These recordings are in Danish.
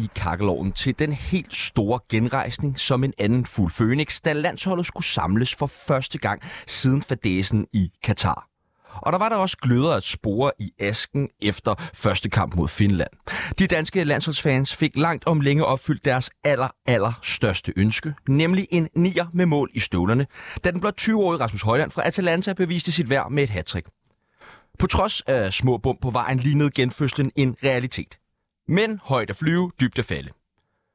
i kakkeloven til den helt store genrejsning som en anden fuld Phoenix, da landsholdet skulle samles for første gang siden fadesen i Katar. Og der var der også gløder at spore i asken efter første kamp mod Finland. De danske landsholdsfans fik langt om længe opfyldt deres aller, aller største ønske, nemlig en nier med mål i støvlerne, da den blot 20-årige Rasmus Højland fra Atalanta beviste sit værd med et hattrick. På trods af små bump på vejen lignede genfødslen en realitet. Men højt at flyve, dybt at falde.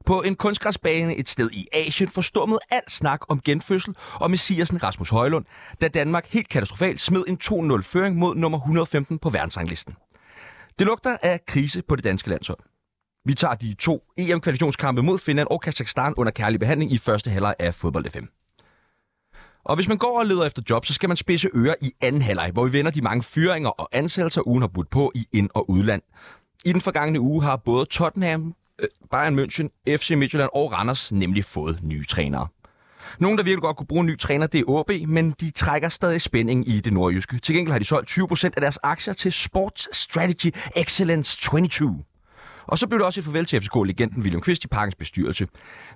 På en kunstgræsbane et sted i Asien forstummede alt snak om genfødsel og messiasen Rasmus Højlund, da Danmark helt katastrofalt smed en 2-0-føring mod nummer 115 på verdensranglisten. Det lugter af krise på det danske landshold. Vi tager de to EM-kvalifikationskampe mod Finland og Kazakhstan under kærlig behandling i første halvleg af fodbold FM. Og hvis man går og leder efter job, så skal man spidse ører i anden halvleg, hvor vi vender de mange fyringer og ansættelser, ugen har budt på i ind- og udland. I den forgangne uge har både Tottenham, øh, Bayern München, FC Midtjylland og Randers nemlig fået nye trænere. Nogen, der virkelig godt kunne bruge en ny træner, det er OB, men de trækker stadig spænding i det nordjyske. Til gengæld har de solgt 20% af deres aktier til Sports Strategy Excellence 22. Og så blev det også et farvel til FCK-legenden William Kvist i parkens bestyrelse.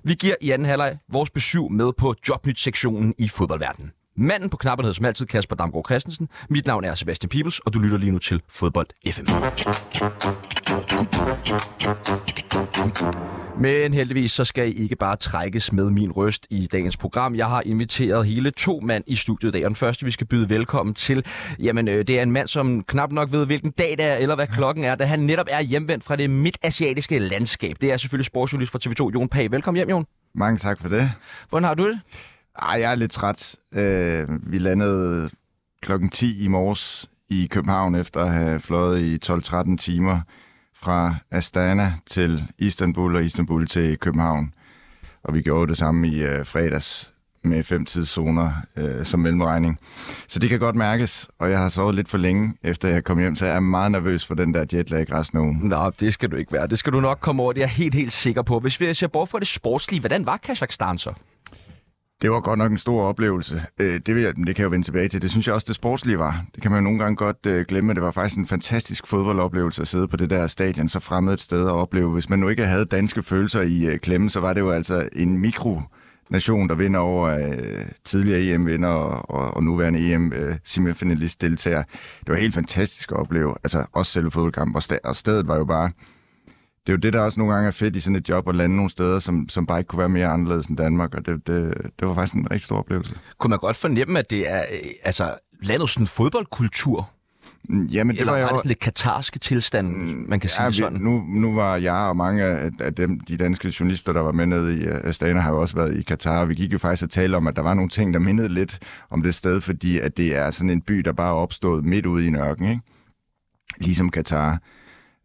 Vi giver i anden halvleg vores besøg med på Jobnyt-sektionen i fodboldverdenen. Manden på knappen hedder som altid Kasper Damgaard Christensen. Mit navn er Sebastian Peebles, og du lytter lige nu til Fodbold FM. Men heldigvis så skal I ikke bare trækkes med min røst i dagens program. Jeg har inviteret hele to mand i studiet i dag. Og den første, vi skal byde velkommen til, jamen øh, det er en mand, som knap nok ved, hvilken dag det er, eller hvad klokken er, da han netop er hjemvendt fra det midtasiatiske landskab. Det er selvfølgelig sportsjournalist fra TV2, Jon Pag. Velkommen hjem, Jon. Mange tak for det. Hvordan har du det? Ej, jeg er lidt træt. Øh, vi landede klokken 10 i morges i København, efter at have fløjet i 12-13 timer fra Astana til Istanbul og Istanbul til København. Og vi gjorde det samme i øh, fredags med fem tidszoner øh, som mellemregning. Så det kan godt mærkes, og jeg har sovet lidt for længe, efter jeg kom hjem, så jeg er meget nervøs for den der jetlag resten af ugen. Nå, det skal du ikke være. Det skal du nok komme over, det er jeg helt, helt sikker på. Hvis vi ser bort fra det sportslige, hvordan var Kazakhstan så? Det var godt nok en stor oplevelse. Øh, det, vil jeg, det kan jeg jo vende tilbage til. Det synes jeg også, det sportslige var. Det kan man jo nogle gange godt øh, glemme. Det var faktisk en fantastisk fodboldoplevelse at sidde på det der stadion, så fremmed et sted at opleve. Hvis man nu ikke havde danske følelser i øh, klemme, så var det jo altså en mikro nation, der vinder over øh, tidligere EM-vinder og, og, og nuværende EM-semifinalist-deltager. det var helt fantastisk at opleve. Altså også selve fodboldkampen. Og, st- og stedet var jo bare det er jo det, der også nogle gange er fedt i sådan et job, at lande nogle steder, som, som bare ikke kunne være mere anderledes end Danmark, og det, det, det var faktisk en rigtig stor oplevelse. Kunne man godt fornemme, at det er øh, altså, landets sådan fodboldkultur? Mm, Jamen, det Eller var var jo... det sådan lidt katarske tilstand, man kan sige Ja, vi, sådan? nu, nu var jeg og mange af, af dem, de danske journalister, der var med nede i øh, Astana, har jo også været i Katar. Vi gik jo faktisk og talte om, at der var nogle ting, der mindede lidt om det sted, fordi at det er sådan en by, der bare er opstået midt ude i en ørken, ikke? Ligesom Katar.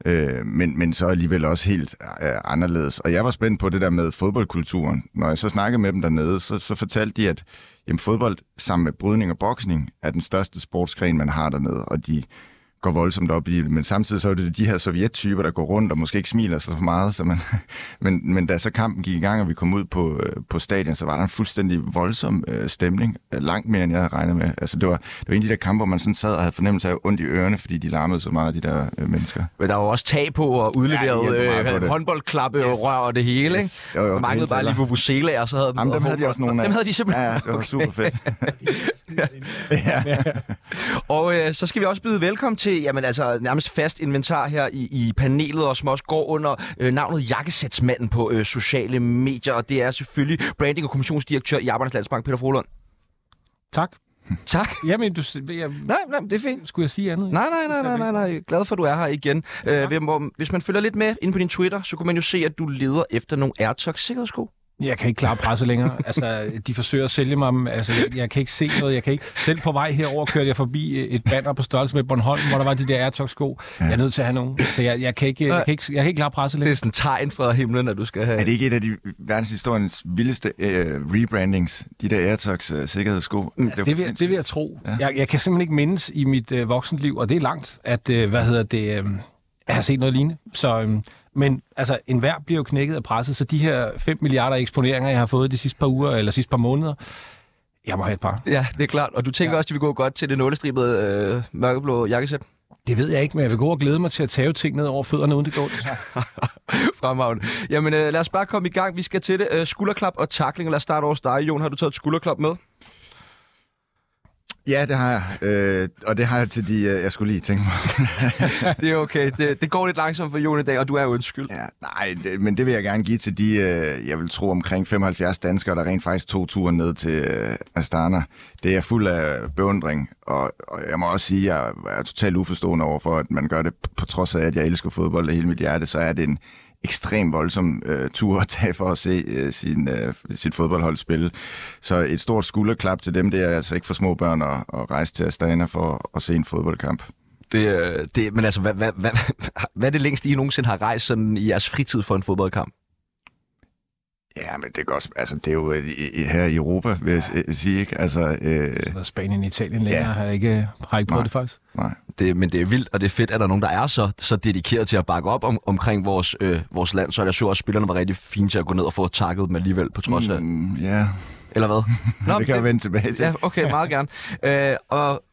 Øh, men, men så alligevel også helt øh, anderledes. Og jeg var spændt på det der med fodboldkulturen. Når jeg så snakkede med dem dernede, så, så fortalte de, at jamen, fodbold sammen med brydning og boksning er den største sportsgren, man har dernede. Og de går voldsomt op i. Men samtidig så er det de her sovjettyper, der går rundt og måske ikke smiler så meget. Så man, men, men da så kampen gik i gang, og vi kom ud på, øh, på stadion, så var der en fuldstændig voldsom øh, stemning. Øh, langt mere, end jeg havde regnet med. Altså, det, var, det var en af de der kampe, hvor man sådan sad og havde fornemmelse af ondt i ørerne, fordi de larmede så meget, de der øh, mennesker. Men der var også tag på og udleveret Ja, øh, håndboldklappe yes. Rør og det hele. Yes. Ikke? Jo, jo, det manglede bare lige tæller. Vuvuzela, og så havde Jamen, dem havde de også nogle af. Dem havde de simpelthen. Ja, ja, det var super fedt. Og øh, så skal vi også byde velkommen til jamen, altså, nærmest fast inventar her i, i panelet, og som også går under øh, navnet Jakkesætsmanden på øh, sociale medier. Og det er selvfølgelig branding- og kommunikationsdirektør i Arbejdernes Landsbank, Peter Frohlund. Tak. Tak. Jamen, du, jeg, Nej, nej, det er fint. skulle jeg sige andet? Nej, nej, nej, nej, nej, nej. Glad for, at du er her igen. Ja. Øh, hvem- hvor- hvis man følger lidt med ind på din Twitter, så kunne man jo se, at du leder efter nogle AirTogs sikkerhedssko. Jeg kan ikke klare presset længere. Altså, de forsøger at sælge mig. Altså, jeg, jeg kan ikke se noget. Jeg kan ikke... Selv på vej herover kørte jeg forbi et banner på størrelse med Bornholm, hvor der var de der Airtox-sko. Ja. Jeg er nødt til at have nogen. Så jeg, jeg, kan ikke, jeg, kan ikke, jeg kan ikke klare presset Det længere. er sådan et tegn fra himlen, at du skal have... Er det ikke et af de verdenshistoriens vildeste øh, rebrandings, de der Airtox øh, sikkerhedssko? Mm, Altså, det, vil, det vil jeg tro. Ja. Jeg, jeg kan simpelthen ikke mindes i mit øh, voksenliv, og det er langt, at, øh, hvad hedder det, øh, jeg har set noget lignende. Så, øh, men altså, enhver bliver jo knækket af presset, så de her 5 milliarder eksponeringer, jeg har fået de sidste par uger, eller sidste par måneder, jeg må have et par. Ja, det er klart. Og du tænker ja. også, at de vil gå godt til det nålestribede øh, mørkeblå jakkesæt? Det ved jeg ikke, men jeg vil gå og glæde mig til at tage ting ned over fødderne, uden det går. Fremragende. Jamen, øh, lad os bare komme i gang. Vi skal til det. Øh, skulderklap og takling. Lad os starte hos dig, Jon. Har du taget et skulderklap med? Ja, det har jeg. Øh, og det har jeg til de, øh, jeg skulle lige tænke mig. det er okay. Det, det går lidt langsomt for Jon i dag, og du er undskyld. Ja, nej, det, men det vil jeg gerne give til de, øh, jeg vil tro omkring 75 danskere, der rent faktisk tog turen ned til øh, Astana. Det er fuld af beundring, og, og jeg må også sige, at jeg er totalt uforstående over for, at man gør det, på trods af, at jeg elsker fodbold af hele mit hjerte, så er det en ekstrem voldsom øh, tur at tage for at se øh, sin, øh, sit fodboldhold spille. Så et stort skulderklap til dem, det er altså ikke for små børn at, at rejse til Astana for at se en fodboldkamp. Det, øh, det, men altså, hvad, hvad, hvad, hvad er det længst, I nogensinde har rejst sådan i jeres fritid for en fodboldkamp? Ja, men det er godt. Altså, det er jo øh, i, her i Europa, vil jeg ja. sige, ikke? Altså, øh, Så Spanien og Italien længere Ja. har ikke, har ikke prøvet Nej. det faktisk. nej. Det, men det er vildt, og det er fedt, at der er nogen, der er så, så dedikeret til at bakke op om, omkring vores, øh, vores land. Så jeg så også, at spillerne var rigtig fine til at gå ned og få takket dem alligevel, på trods af... Mm. Mm, ja, Eller hvad? Nå, det kan jeg vende tilbage til. Ja, okay, meget gerne. Øh, og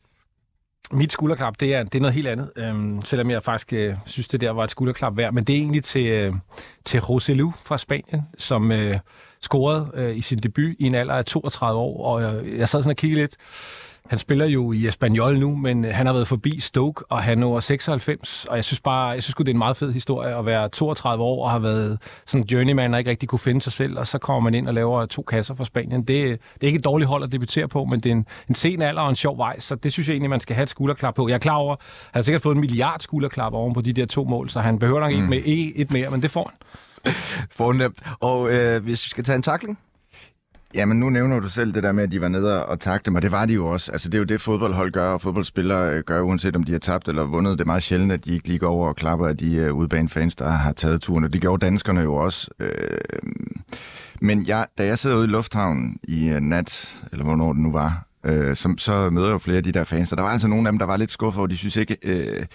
mit skulderklap, det er, det er noget helt andet. Øhm, selvom jeg faktisk øh, synes, det der var et skulderklap værd. Men det er egentlig til, øh, til Roselu fra Spanien, som øh, scorede øh, i sin debut i en alder af 32 år. Og øh, jeg sad sådan og kiggede lidt. Han spiller jo i Espanyol nu, men han har været forbi Stoke, og han er over 96. Og jeg synes bare, jeg synes det er en meget fed historie at være 32 år og har været sådan en journeyman og ikke rigtig kunne finde sig selv. Og så kommer man ind og laver to kasser for Spanien. Det, det er ikke et dårligt hold at debutere på, men det er en, en sen alder og en sjov vej. Så det synes jeg egentlig, man skal have et skulderklap på. Jeg er klar over, at han har sikkert fået en milliard skulderklap oven på de der to mål, så han behøver nok ikke med e- et mere, men det får han. fornemt. Og øh, hvis vi skal tage en takling? Jamen, nu nævner du selv det der med, at de var nede og takte dem, og det var de jo også. Altså, det er jo det, fodboldhold gør, og fodboldspillere øh, gør, uanset om de har tabt eller vundet. Det er meget sjældent, at de ikke lige går over og klapper af de øh, udbanefans, der har taget turen, og det gjorde danskerne jo også. Øh, men jeg, da jeg sidder ude i lufthavnen i øh, nat, eller hvornår det nu var, øh, så, så møder jeg jo flere af de der fans, og der var altså nogle af dem, der var lidt skuffet og de synes ikke... Øh,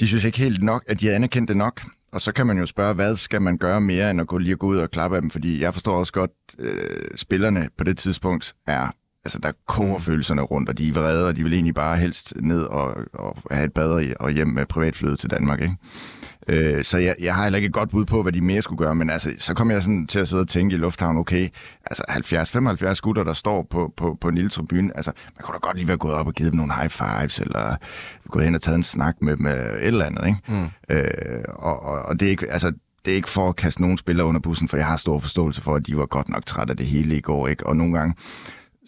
de synes ikke helt nok, at de havde anerkendt det nok. Og så kan man jo spørge, hvad skal man gøre mere, end at gå lige og gå ud og klappe af dem? Fordi jeg forstår også godt, øh, spillerne på det tidspunkt er, altså der koger følelserne rundt, og de er vrede, og de vil egentlig bare helst ned og, og have et bad og- hjem med privatflyet til Danmark, ikke? Øh, så jeg, jeg har heller ikke et godt bud på, hvad de mere skulle gøre, men altså, så kom jeg sådan til at sidde og tænke i lufthavnen, okay, altså 70-75 gutter, der står på, på, på en lille tribune, altså man kunne da godt lige være gået op og givet dem nogle high fives, eller gået hen og taget en snak med dem, øh, et eller andet, ikke? Mm. Øh, og, og, og det er ikke, altså, det er ikke for at kaste nogen spillere under bussen, for jeg har stor forståelse for, at de var godt nok trætte af det hele i går, ikke? Og nogle gange,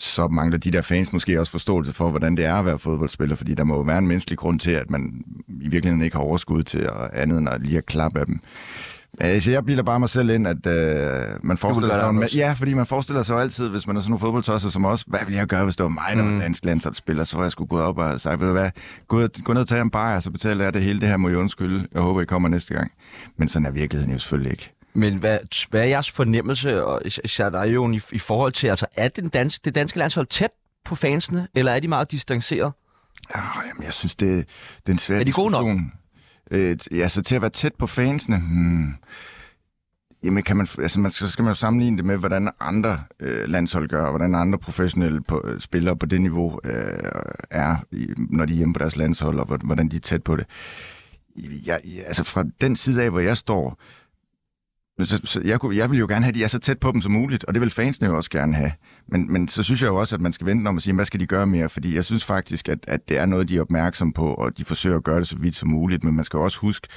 så mangler de der fans måske også forståelse for, hvordan det er at være fodboldspiller, fordi der må jo være en menneskelig grund til, at man i virkeligheden ikke har overskud til at andet end at lige at klappe af dem. Altså, jeg bilder bare mig selv ind, at øh, man forestiller sig... også. Ja, fordi man forestiller sig jo altid, hvis man er sådan nogle fodboldtosser som os, hvad ville jeg gøre, hvis det var mig, der var dansk landsholdsspiller, så var jeg skulle gå op og sagt, ved du hvad, gå, gå ned og tage en bajer, så betaler jeg det hele, det her må I undskylde. Jeg håber, I kommer næste gang. Men sådan er virkeligheden jo selvfølgelig ikke. Men hvad, hvad er jeres fornemmelse, og is- især dig, Jon, i, i forhold til, altså er den danske, det danske landshold tæt på fansene, eller er de meget distanceret? Ja, jamen, jeg synes, det, det er en svær Er de gode nok? Øh, ja, så til at være tæt på fansene, hmm, jamen kan man, altså man, så skal man jo sammenligne det med, hvordan andre øh, landshold gør, og hvordan andre professionelle på, øh, spillere på det niveau øh, er, når de er hjemme på deres landshold, og hvor- hvordan de er tæt på det. Jeg, jeg, altså fra den side af, hvor jeg står, så, så jeg, kunne, jeg vil jo gerne have, at de er så tæt på dem som muligt, og det vil fansene jo også gerne have. Men, men så synes jeg jo også, at man skal vente om at sige, hvad skal de gøre mere? Fordi jeg synes faktisk, at, at det er noget, de er opmærksom på, og de forsøger at gøre det så vidt som muligt. Men man skal jo også huske,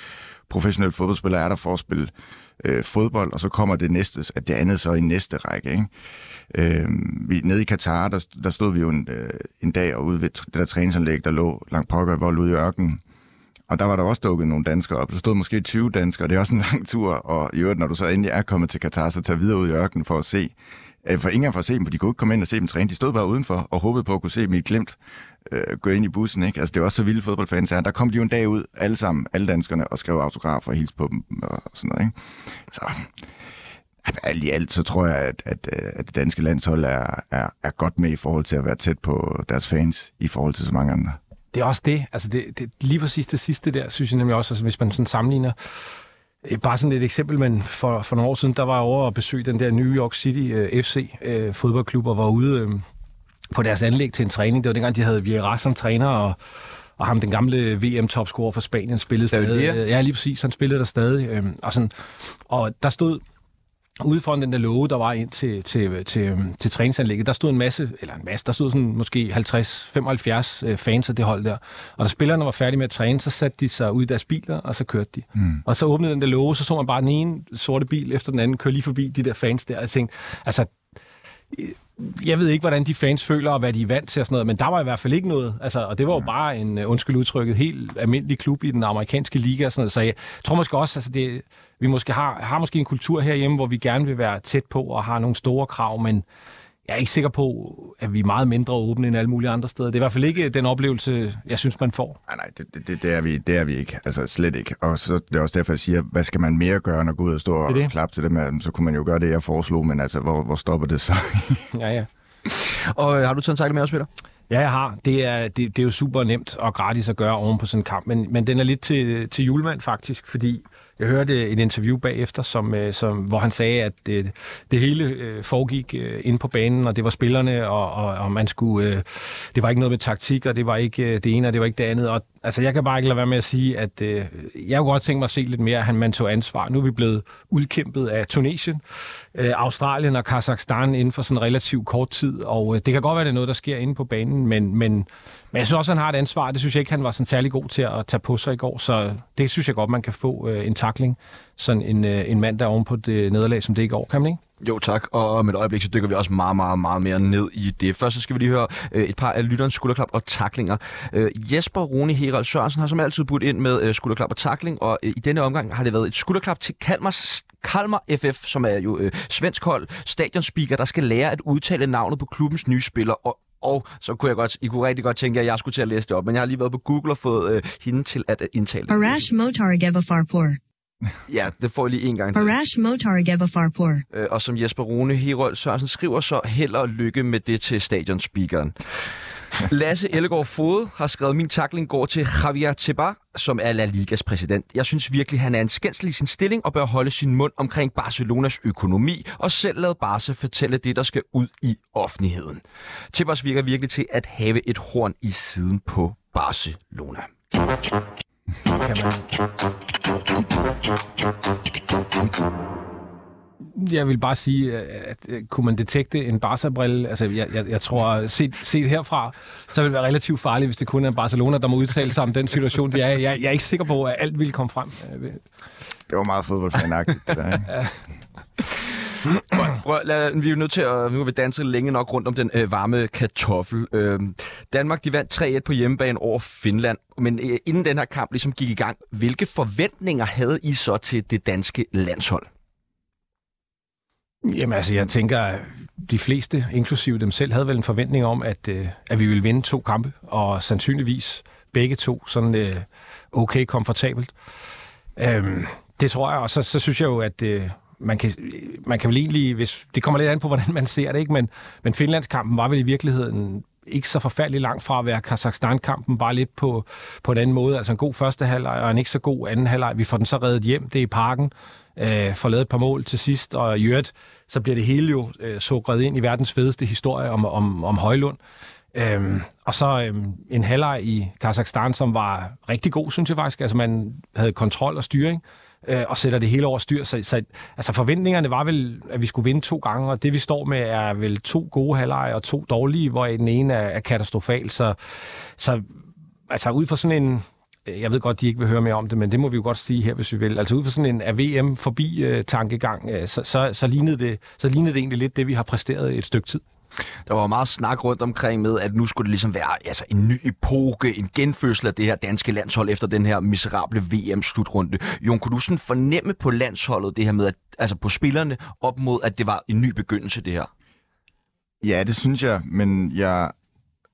professionelle fodboldspillere er der for at spille øh, fodbold, og så kommer det næste, at det andet så i næste række. Ikke? Øh, vi, nede i Katar, der, der stod vi jo en, øh, en dag og ude ved det der træningsanlæg, der lå langt pokker hvor ude i ørkenen. Og der var der også dukket nogle danskere op. Der stod måske 20 danskere. Det er også en lang tur. Og i øvrigt, når du så endelig er kommet til Katar, så tager videre ud i ørkenen for at se. Øh, for ingen for at se dem, for de kunne ikke komme ind og se dem træne. De stod bare udenfor og håbede på at kunne se dem i et glimt øh, gå ind i bussen. Ikke? Altså, det var også så vilde fodboldfans her. Der kom de jo en dag ud, alle sammen, alle danskerne, og skrev autografer og hils på dem og sådan noget. Ikke? Så alt i alt, så tror jeg, at, at, øh, at det danske landshold er, er, er godt med i forhold til at være tæt på deres fans, i forhold til så mange andre. Det er også det. Altså det, det lige præcis det sidste der, synes jeg nemlig også, altså hvis man sådan sammenligner øh, Bare sådan et eksempel, men for, for nogle år siden, der var jeg over at besøge den der New York City øh, FC uh, fodboldklub, og var ude uh, på deres anlæg til en træning. Det var dengang, de havde Vieira som træner, og, og ham, den gamle VM-topscorer for Spanien, spillede stadig. Ja, lige præcis. Han spillede der stadig. Uh, og, sådan, og der stod ude foran den der låge, der var ind til, til, til, til træningsanlægget, der stod en masse, eller en masse, der stod sådan måske 50-75 øh, fans af det hold der. Og da spillerne var færdige med at træne, så satte de sig ud i deres biler, og så kørte de. Mm. Og så åbnede den der låge, så så man bare den ene sorte bil efter den anden køre lige forbi de der fans der. Og jeg tænkte, altså, jeg ved ikke, hvordan de fans føler, og hvad de er vant til og sådan noget, men der var i hvert fald ikke noget. Altså, og det var jo bare en, uh, undskyld udtrykket, helt almindelig klub i den amerikanske liga. Og sådan noget. Så jeg tror måske også, altså det, vi måske har, har måske en kultur herhjemme, hvor vi gerne vil være tæt på og har nogle store krav, men jeg er ikke sikker på, at vi er meget mindre åbne end alle mulige andre steder. Det er i hvert fald ikke den oplevelse, jeg synes, man får. Nej, nej, det, det, det, er, vi, det er vi ikke. Altså slet ikke. Og så det er også derfor, jeg siger, hvad skal man mere gøre, når gå ud og stå og klappe til dem? Så kunne man jo gøre det, jeg foreslog, men altså, hvor, hvor stopper det så? ja, ja. Og øh, har du taget en med os, Peter? Ja, jeg har. Det er, det, det er jo super nemt og gratis at gøre oven på sådan en kamp, men, men den er lidt til, til julemand faktisk, fordi jeg hørte øh, et interview bagefter, som, øh, som, hvor han sagde, at det, det hele foregik ind på banen, og det var spillerne, og, og, og man skulle, det var ikke noget med taktik, og det var ikke det ene, og det var ikke det andet. Og, altså, jeg kan bare ikke lade være med at sige, at øh, jeg kunne godt tænke mig at se lidt mere, at han man tog ansvar. Nu er vi blevet udkæmpet af Tunesien, øh, Australien og Kazakhstan inden for sådan relativt kort tid, og øh, det kan godt være, det er noget, der sker inde på banen, men, men men jeg synes også, han har et ansvar. Det synes jeg ikke, han var sådan særlig god til at tage på sig i går. Så det synes jeg godt, man kan få øh, en takling. Sådan en, øh, en mand, der er oven på det nederlag, som det i går. Kan man ikke? Jo tak, og om et øjeblik så dykker vi også meget, meget, meget mere ned i det. Først så skal vi lige høre øh, et par af lytterens skulderklap og taklinger. Øh, Jesper Rune Herald Sørensen har som altid budt ind med øh, skulderklap og takling, og øh, i denne omgang har det været et skulderklap til Kalmars, Kalmar FF, som er jo øh, svensk hold, stadionspeaker, der skal lære at udtale navnet på klubbens nye spiller, og og så kunne jeg godt, I kunne rigtig godt tænke, at jeg skulle til at læse det op, men jeg har lige været på Google og fået øh, hende til at øh, indtale det. Arash Motar Farpur. Ja, det får jeg lige en gang til. Arash Motar Farpur. Øh, og som Jesper Rune Herold Sørensen skriver, så held og lykke med det til stadionspeakeren. Lasse Ellegaard Fode har skrevet, min takling går til Javier Tebas, som er La Ligas præsident. Jeg synes virkelig, han er en skændsel i sin stilling og bør holde sin mund omkring Barcelonas økonomi og selv lade Barca fortælle det, der skal ud i offentligheden. Tebas virker virkelig til at have et horn i siden på Barcelona. Kan man jeg vil bare sige, at, at kunne man detekte en Barca-brille, altså jeg, jeg, jeg tror, set, set herfra, så vil det være relativt farligt, hvis det kun er Barcelona, der må udtale sig om den situation, de er jeg, jeg er ikke sikker på, at alt ville komme frem. Det var meget fodboldfanagtigt, det der. ja. Prøv, lad, vi er nødt til at nu vi danse længe nok rundt om den øh, varme kartoffel. Øh, Danmark de vandt 3-1 på hjemmebane over Finland, men øh, inden den her kamp ligesom gik i gang, hvilke forventninger havde I så til det danske landshold? Jamen altså, jeg tænker, de fleste, inklusive dem selv, havde vel en forventning om, at, øh, at vi ville vinde to kampe, og sandsynligvis begge to sådan øh, okay komfortabelt. Øhm, det tror jeg, og så, så synes jeg jo, at øh, man, kan, man kan vel egentlig, hvis, det kommer lidt an på, hvordan man ser det, ikke? Men, men Finlandskampen var vel i virkeligheden ikke så forfærdelig langt fra at være Kazakhstan-kampen, bare lidt på, på en anden måde. Altså en god første halvleg og en ikke så god anden halvleg. Vi får den så reddet hjem, det er i parken øh, får lavet et par mål til sidst, og i øvrigt, så bliver det hele jo øh, sukret ind i verdens fedeste historie om, om, om Højlund. Øhm, og så øhm, en halvleg i Kazakhstan, som var rigtig god, synes jeg faktisk. Altså man havde kontrol og styring, øh, øh, og sætter det hele over styr. Så, så altså forventningerne var vel, at vi skulle vinde to gange, og det vi står med er vel to gode halvleje og to dårlige, hvor den ene er, er katastrofal. Så, så altså ud fra sådan en jeg ved godt, de ikke vil høre mere om det, men det må vi jo godt sige her, hvis vi vil. Altså ud fra sådan en AVM forbi-tankegang, øh, øh, så, så, så, lignede det, så lignede det egentlig lidt det, vi har præsteret et stykke tid. Der var meget snak rundt omkring med, at nu skulle det ligesom være altså, en ny epoke, en genfødsel af det her danske landshold efter den her miserable VM-slutrunde. Jon, kunne du sådan fornemme på landsholdet det her med, at, altså på spillerne, op mod, at det var en ny begyndelse, det her? Ja, det synes jeg, men jeg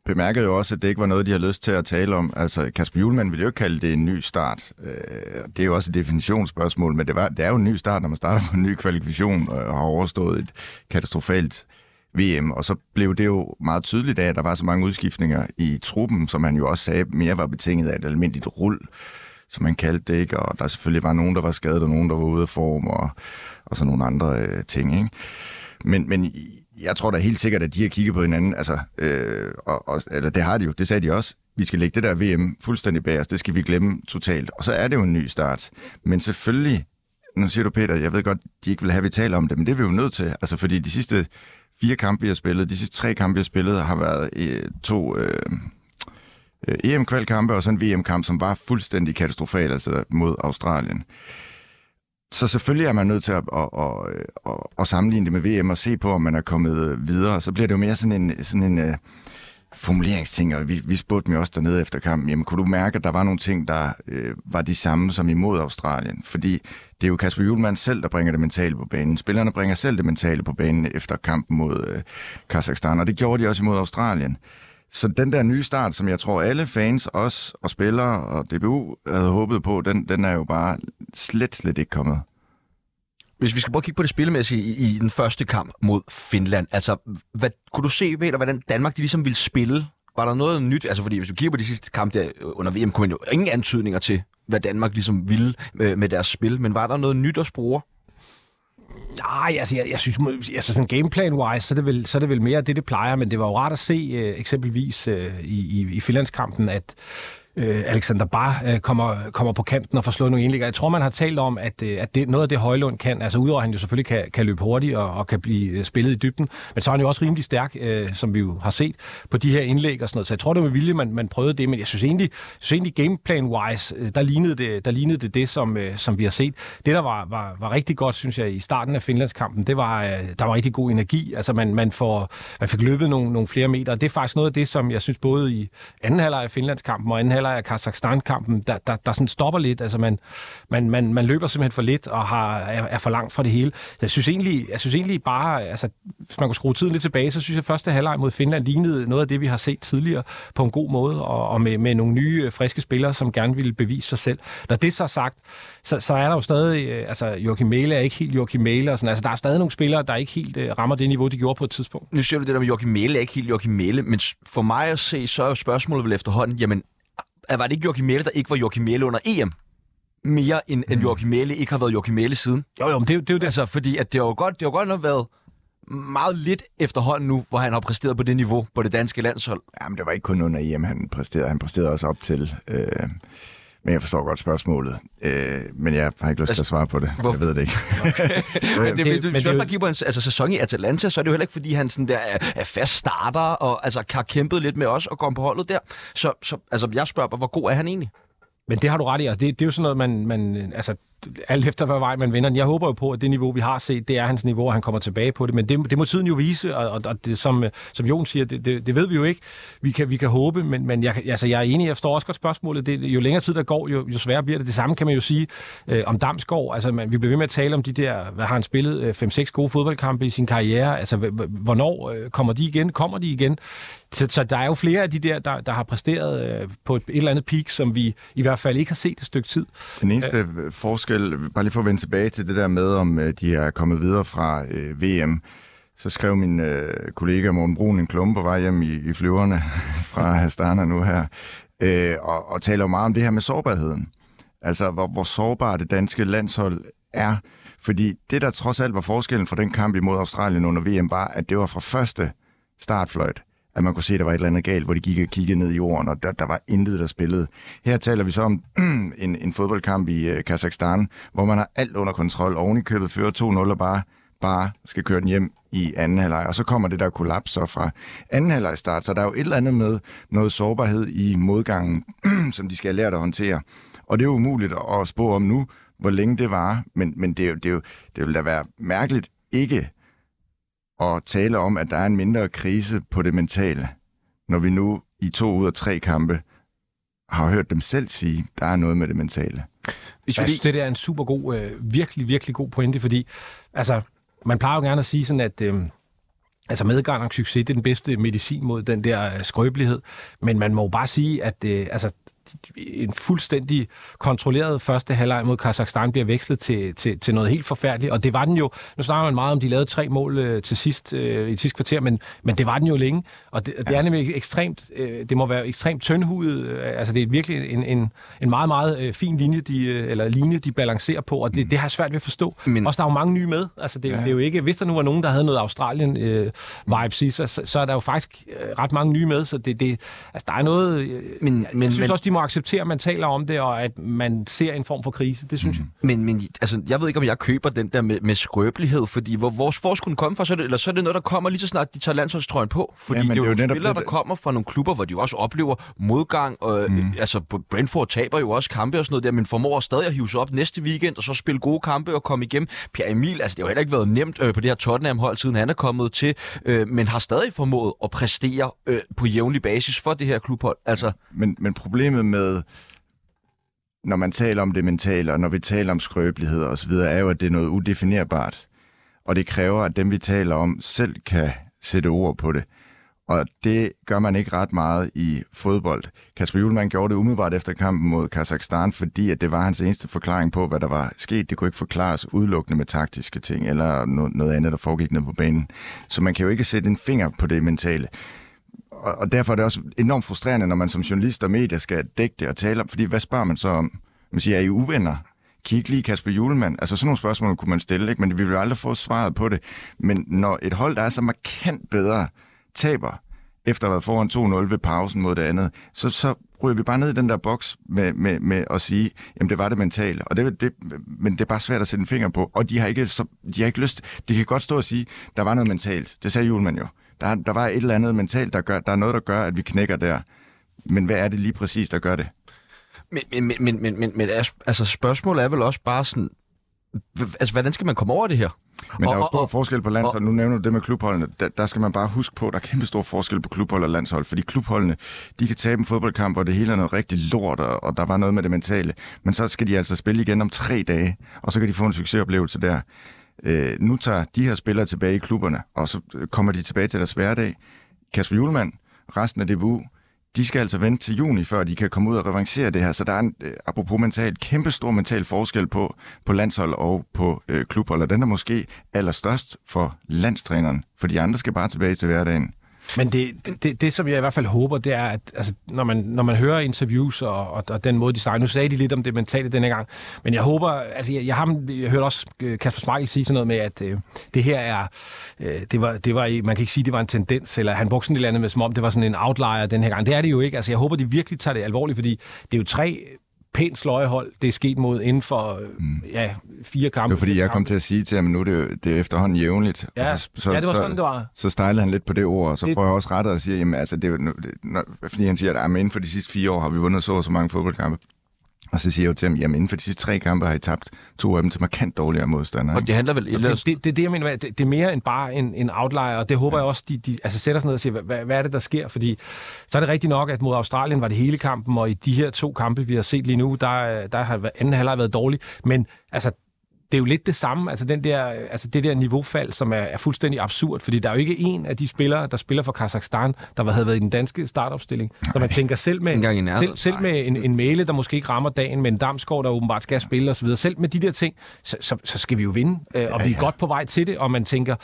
bemærkede jo også, at det ikke var noget, de har lyst til at tale om. Altså, Kasper Julemand ville jo ikke kalde det en ny start. Øh, det er jo også et definitionsspørgsmål, men det, var, det er jo en ny start, når man starter på en ny kvalifikation øh, og har overstået et katastrofalt VM, og så blev det jo meget tydeligt af, at der var så mange udskiftninger i truppen, som han jo også sagde mere var betinget af et almindeligt rull, som man kaldte det, ikke? og der selvfølgelig var nogen, der var skadet, og nogen, der var ude af form, og, og så nogle andre øh, ting. Ikke? Men, men jeg tror da helt sikkert, at de har kigget på hinanden, altså, øh, og, og, eller det har de jo, det sagde de også, vi skal lægge det der VM fuldstændig bag os, det skal vi glemme totalt. Og så er det jo en ny start. Men selvfølgelig, nu siger du Peter, jeg ved godt, de ikke vil have, at vi taler om det, men det er vi jo nødt til, altså fordi de sidste fire kampe, vi har spillet, de sidste tre kampe, vi har spillet, har været øh, to øh, øh EM-kvalkampe og så en VM-kamp, som var fuldstændig katastrofal, altså mod Australien. Så selvfølgelig er man nødt til at, at, at, at, at sammenligne det med VM og se på, om man er kommet videre. Så bliver det jo mere sådan en, sådan en øh, formuleringsting, og vi, vi spurgte dem også dernede efter kampen. Jamen, kunne du mærke, at der var nogle ting, der øh, var de samme som imod Australien? Fordi det er jo Kasper Julemand selv, der bringer det mentale på banen. Spillerne bringer selv det mentale på banen efter kampen mod øh, Kazakhstan, og det gjorde de også imod Australien. Så den der nye start, som jeg tror alle fans, os og spillere og DBU havde håbet på, den, den er jo bare slet, slet ikke kommet. Hvis vi skal prøve at kigge på det spillemæssige i, i den første kamp mod Finland, altså, hvad, kunne du se, Peter, hvordan Danmark de ligesom ville spille? Var der noget nyt? Altså, fordi hvis du kigger på de sidste kampe der øh, under VM, kunne man jo ingen antydninger til, hvad Danmark ligesom ville med, med deres spil. Men var der noget nyt at spore? Nej, altså jeg, jeg synes, altså sådan gameplan-wise, så er, det vel, så er det vel mere det, det plejer, men det var jo rart at se øh, eksempelvis øh, i, i, i Finlandskampen, at øh, Alexander Bar øh, kommer, kommer på kanten og får slået nogle indlægger. Jeg tror, man har talt om, at, øh, at det, noget af det Højlund kan, altså udover at han jo selvfølgelig kan, kan løbe hurtigt og, og kan blive øh, spillet i dybden, men så er han jo også rimelig stærk, øh, som vi jo har set på de her indlæg og sådan noget. Så jeg tror, det var med vilje, man, man prøvede det, men jeg synes egentlig, synes egentlig gameplan-wise, øh, der lignede det, der lignede det, det som, øh, som vi har set. Det, der var, var, var rigtig godt, synes jeg, i starten af Finlandskampen, det var, øh, der var rigtig god energi. Altså man, man, får, man fik løbet nogle, nogle flere meter, og det er faktisk noget af det, som jeg synes både i anden halvleg af Finlandskampen og anden halvleg af Kazakhstan kampen, der, der, der sådan stopper lidt. Altså man, man, man, man løber simpelthen for lidt og har, er, er for langt fra det hele. Jeg synes egentlig, jeg synes egentlig bare, altså, hvis man kunne skrue tiden lidt tilbage, så synes jeg, at første halvleg mod Finland lignede noget af det, vi har set tidligere på en god måde, og, og med, med nogle nye, øh, friske spillere, som gerne ville bevise sig selv. Når det så er sagt, så, så er der jo stadig, øh, altså Joachim Mæle er ikke helt Joachim Mæle, og sådan, altså der er stadig nogle spillere, der ikke helt uh, rammer det niveau, de gjorde på et tidspunkt. Nu siger du det der med Joachim Mæle er ikke helt Joachim Mæle, men for mig at se, så er spørgsmålet vel efterhånden, jamen var det ikke Joachim Mæle, der ikke var Joachim Mæle under EM? Mere end, mm. end Joachim Mæle ikke har været Joachim Mæle siden. Jo, jo, men det, det er jo det. Altså, fordi at det har jo godt, det har godt nok været meget lidt efterhånden nu, hvor han har præsteret på det niveau på det danske landshold. Jamen, det var ikke kun under EM, han præsterede. Han præsterede også op til... Øh, men jeg forstår godt spørgsmålet. Øh, men jeg har ikke lyst til at svare på det. Hvor? Jeg ved det ikke. men det, det, det, hvis du bare kigger på hans altså, sæson i Atalanta, så er det jo heller ikke, fordi han sådan der er, er fast starter og altså, har kæmpet lidt med os og kom på holdet der. Så, så altså, jeg spørger hvor god er han egentlig? Men det har du ret i. Altså, det, det er jo sådan noget, man, man altså, alt efter hvad vej man vender. Jeg håber jo på, at det niveau, vi har set, det er hans niveau, og han kommer tilbage på det. Men det, det må tiden jo vise, og, og det, som, som Jon siger, det, det, det ved vi jo ikke. Vi kan, vi kan håbe, men, men jeg, altså, jeg er enig, jeg forstår også godt spørgsmålet. Det, jo længere tid der går, jo, jo sværere bliver det. Det samme kan man jo sige øh, om Damsgaard. Altså, man, vi bliver ved med at tale om de der, hvad har han spillet, 5-6 øh, gode fodboldkampe i sin karriere. Altså, hvornår øh, kommer de igen? Kommer de igen? Så, så der er jo flere af de der, der, der har præsteret øh, på et, et eller andet peak, som vi i hvert fald ikke har set et stykke tid. Den eneste øh, forskel, bare lige for at vende tilbage til det der med, om øh, de er kommet videre fra øh, VM, så skrev min øh, kollega Morten Brun en klumme på vej hjem i, i flyverne fra Astana nu her, øh, og, og taler jo meget om det her med sårbarheden. Altså, hvor, hvor sårbart det danske landshold er. Fordi det, der trods alt var forskellen fra den kamp imod Australien under VM, var, at det var fra første startfløjt at man kunne se, at der var et eller andet galt, hvor de gik og kiggede ned i jorden, og der, der var intet, der spillede. Her taler vi så om en, en fodboldkamp i øh, Kazakhstan, hvor man har alt under kontrol. Oven i købet fører 2-0 og bare, bare skal køre den hjem i anden halvleg. Og så kommer det der kollaps så fra anden halvleg start. Så der er jo et eller andet med noget sårbarhed i modgangen, som de skal lære at håndtere. Og det er jo umuligt at spå om nu, hvor længe det var. Men, men det, er jo, det, er jo, det vil da være mærkeligt ikke at tale om, at der er en mindre krise på det mentale, når vi nu i to ud af tre kampe har hørt dem selv sige, der er noget med det mentale. Hvis jeg synes, det der er en super god, øh, virkelig, virkelig god pointe, fordi altså, man plejer jo gerne at sige sådan, at øh, altså medgang og succes, det er den bedste medicin mod den der øh, skrøbelighed, men man må jo bare sige, at øh, altså, en fuldstændig kontrolleret første halvleg mod Kazakhstan bliver vekslet til, til, til noget helt forfærdeligt. Og det var den jo, nu snakker man meget om, de lavede tre mål øh, til sidst øh, i sidste kvarter, men, men det var den jo længe. Og det, ja. det er nemlig ekstremt, øh, det må være ekstremt tyndhudet. Øh, altså det er virkelig en, en, en meget, meget øh, fin linje, de, øh, eller linje, de balancerer på, og det, mm. det har jeg svært ved at forstå. Men... Også der er jo mange nye med. Altså det, ja. det er jo ikke, hvis der nu var nogen, der havde noget Australien øh, vibes i, så, så, så er der jo faktisk øh, ret mange nye med, så det, det, altså der er noget, øh, men, jeg, men, jeg synes men... også, de må acceptere, at man taler om det, og at man ser en form for krise. Det synes mm. jeg. Men, men altså, jeg ved ikke, om jeg køber den der med, med skrøbelighed, fordi hvor, hvor, hvor skulle den komme fra? Så er, det, eller så er det noget, der kommer lige så snart, de tager landsholdstrøjen på. Fordi ja, det er jo, det er jo spillere, der kommer fra nogle klubber, hvor de også oplever modgang. Og, mm. Altså, Brentford taber jo også kampe og sådan noget der, men formår stadig at hive sig op næste weekend, og så spille gode kampe og komme igennem. Pierre Emil, altså det har jo heller ikke været nemt øh, på det her Tottenham-hold, siden han er kommet til, øh, men har stadig formået at præstere øh, på jævnlig basis for det her klubhold. Altså... Men, men problemet med når man taler om det mentale, og når vi taler om skrøbelighed osv., er jo, at det er noget udefinerbart. Og det kræver, at dem, vi taler om, selv kan sætte ord på det. Og det gør man ikke ret meget i fodbold. Kasper Julemand gjorde det umiddelbart efter kampen mod Kazakhstan, fordi at det var hans eneste forklaring på, hvad der var sket. Det kunne ikke forklares udelukkende med taktiske ting, eller noget andet, der foregik ned på banen. Så man kan jo ikke sætte en finger på det mentale og, og derfor er det også enormt frustrerende, når man som journalist og medier skal dække det og tale om, fordi hvad spørger man så om? Man siger, er I uvenner? Kig lige Kasper Julemand. Altså sådan nogle spørgsmål kunne man stille, ikke? men vi vil aldrig få svaret på det. Men når et hold, der er så markant bedre, taber efter at have været foran 2-0 ved pausen mod det andet, så, så ryger vi bare ned i den der boks med, med, med at sige, jamen det var det mentale. Og det, det, men det er bare svært at sætte en finger på. Og de har ikke, så, de har ikke lyst. De kan godt stå og sige, der var noget mentalt. Det sagde Julemand jo. Der, der var et eller andet mentalt, der gør, der er noget, der gør, at vi knækker der. Men hvad er det lige præcis, der gør det? Men, men, men, men, men, men, altså, spørgsmålet er vel også bare sådan, altså, hvordan skal man komme over det her? Men og, der er jo stor og, forskel på landshold. Nu nævner du det med klubholdene. Der, der skal man bare huske på, at der er kæmpe stor forskel på klubhold og landshold. Fordi klubholdene, de kan tabe en fodboldkamp, hvor det hele er noget rigtig lort, og, og der var noget med det mentale. Men så skal de altså spille igen om tre dage, og så kan de få en succesoplevelse der. Øh, nu tager de her spillere tilbage i klubberne, og så øh, kommer de tilbage til deres hverdag. Kasper Julemand, resten af DBU, de skal altså vente til juni, før de kan komme ud og revancere det her. Så der er en, øh, apropos mentalt, kæmpe stor mental forskel på, på landshold og på øh, klubhold, og den er måske allerstørst for landstræneren, for de andre skal bare tilbage til hverdagen. Men det, det, det, som jeg i hvert fald håber, det er, at altså, når, man, når man hører interviews og, og, og den måde, de snakker, nu sagde de lidt om det mentale denne gang, men jeg håber, altså jeg, jeg har jeg hørte også øh, Kasper Smeichel sige sådan noget med, at øh, det her er, øh, det, var, det var, man kan ikke sige, det var en tendens, eller han brugte sådan et eller andet med, som om det var sådan en outlier den her gang. Det er det jo ikke. Altså jeg håber, de virkelig tager det alvorligt, fordi det er jo tre pænt sløjehold, det er sket mod inden for mm. ja, fire kampe. Det var fordi, jeg kom til at sige til ham, nu det, det er efterhånden jævnligt. Ja, så, så, ja det var sådan, det var. Så, så stejlede han lidt på det ord, og så det... får jeg også rettet og siger, jamen altså, det, når, fordi han siger, at inden for de sidste fire år har vi vundet så og så mange fodboldkampe. Og så siger jeg jo til ham, jamen inden for de sidste tre kampe har I tabt to af dem til markant dårligere modstandere. Og det handler vel... Det, det, det, det, jeg mener, det, det er mere end bare en, en outlier, og det håber ja. jeg også, de, de altså sætter sig ned og siger, hvad, hvad er det, der sker? Fordi så er det rigtigt nok, at mod Australien var det hele kampen, og i de her to kampe, vi har set lige nu, der, der har anden halvleg været dårlig. Men altså, det er jo lidt det samme, altså, den der, altså det der niveaufald, som er, er fuldstændig absurd, fordi der er jo ikke en af de spillere, der spiller for Kazakhstan, der havde været i den danske startopstilling. Så man tænker selv med, selv, selv med en, en male, der måske ikke rammer dagen, men en Damsgaard, der åbenbart skal spille osv., selv med de der ting, så, så, så skal vi jo vinde, øh, og vi er godt på vej til det, og man tænker,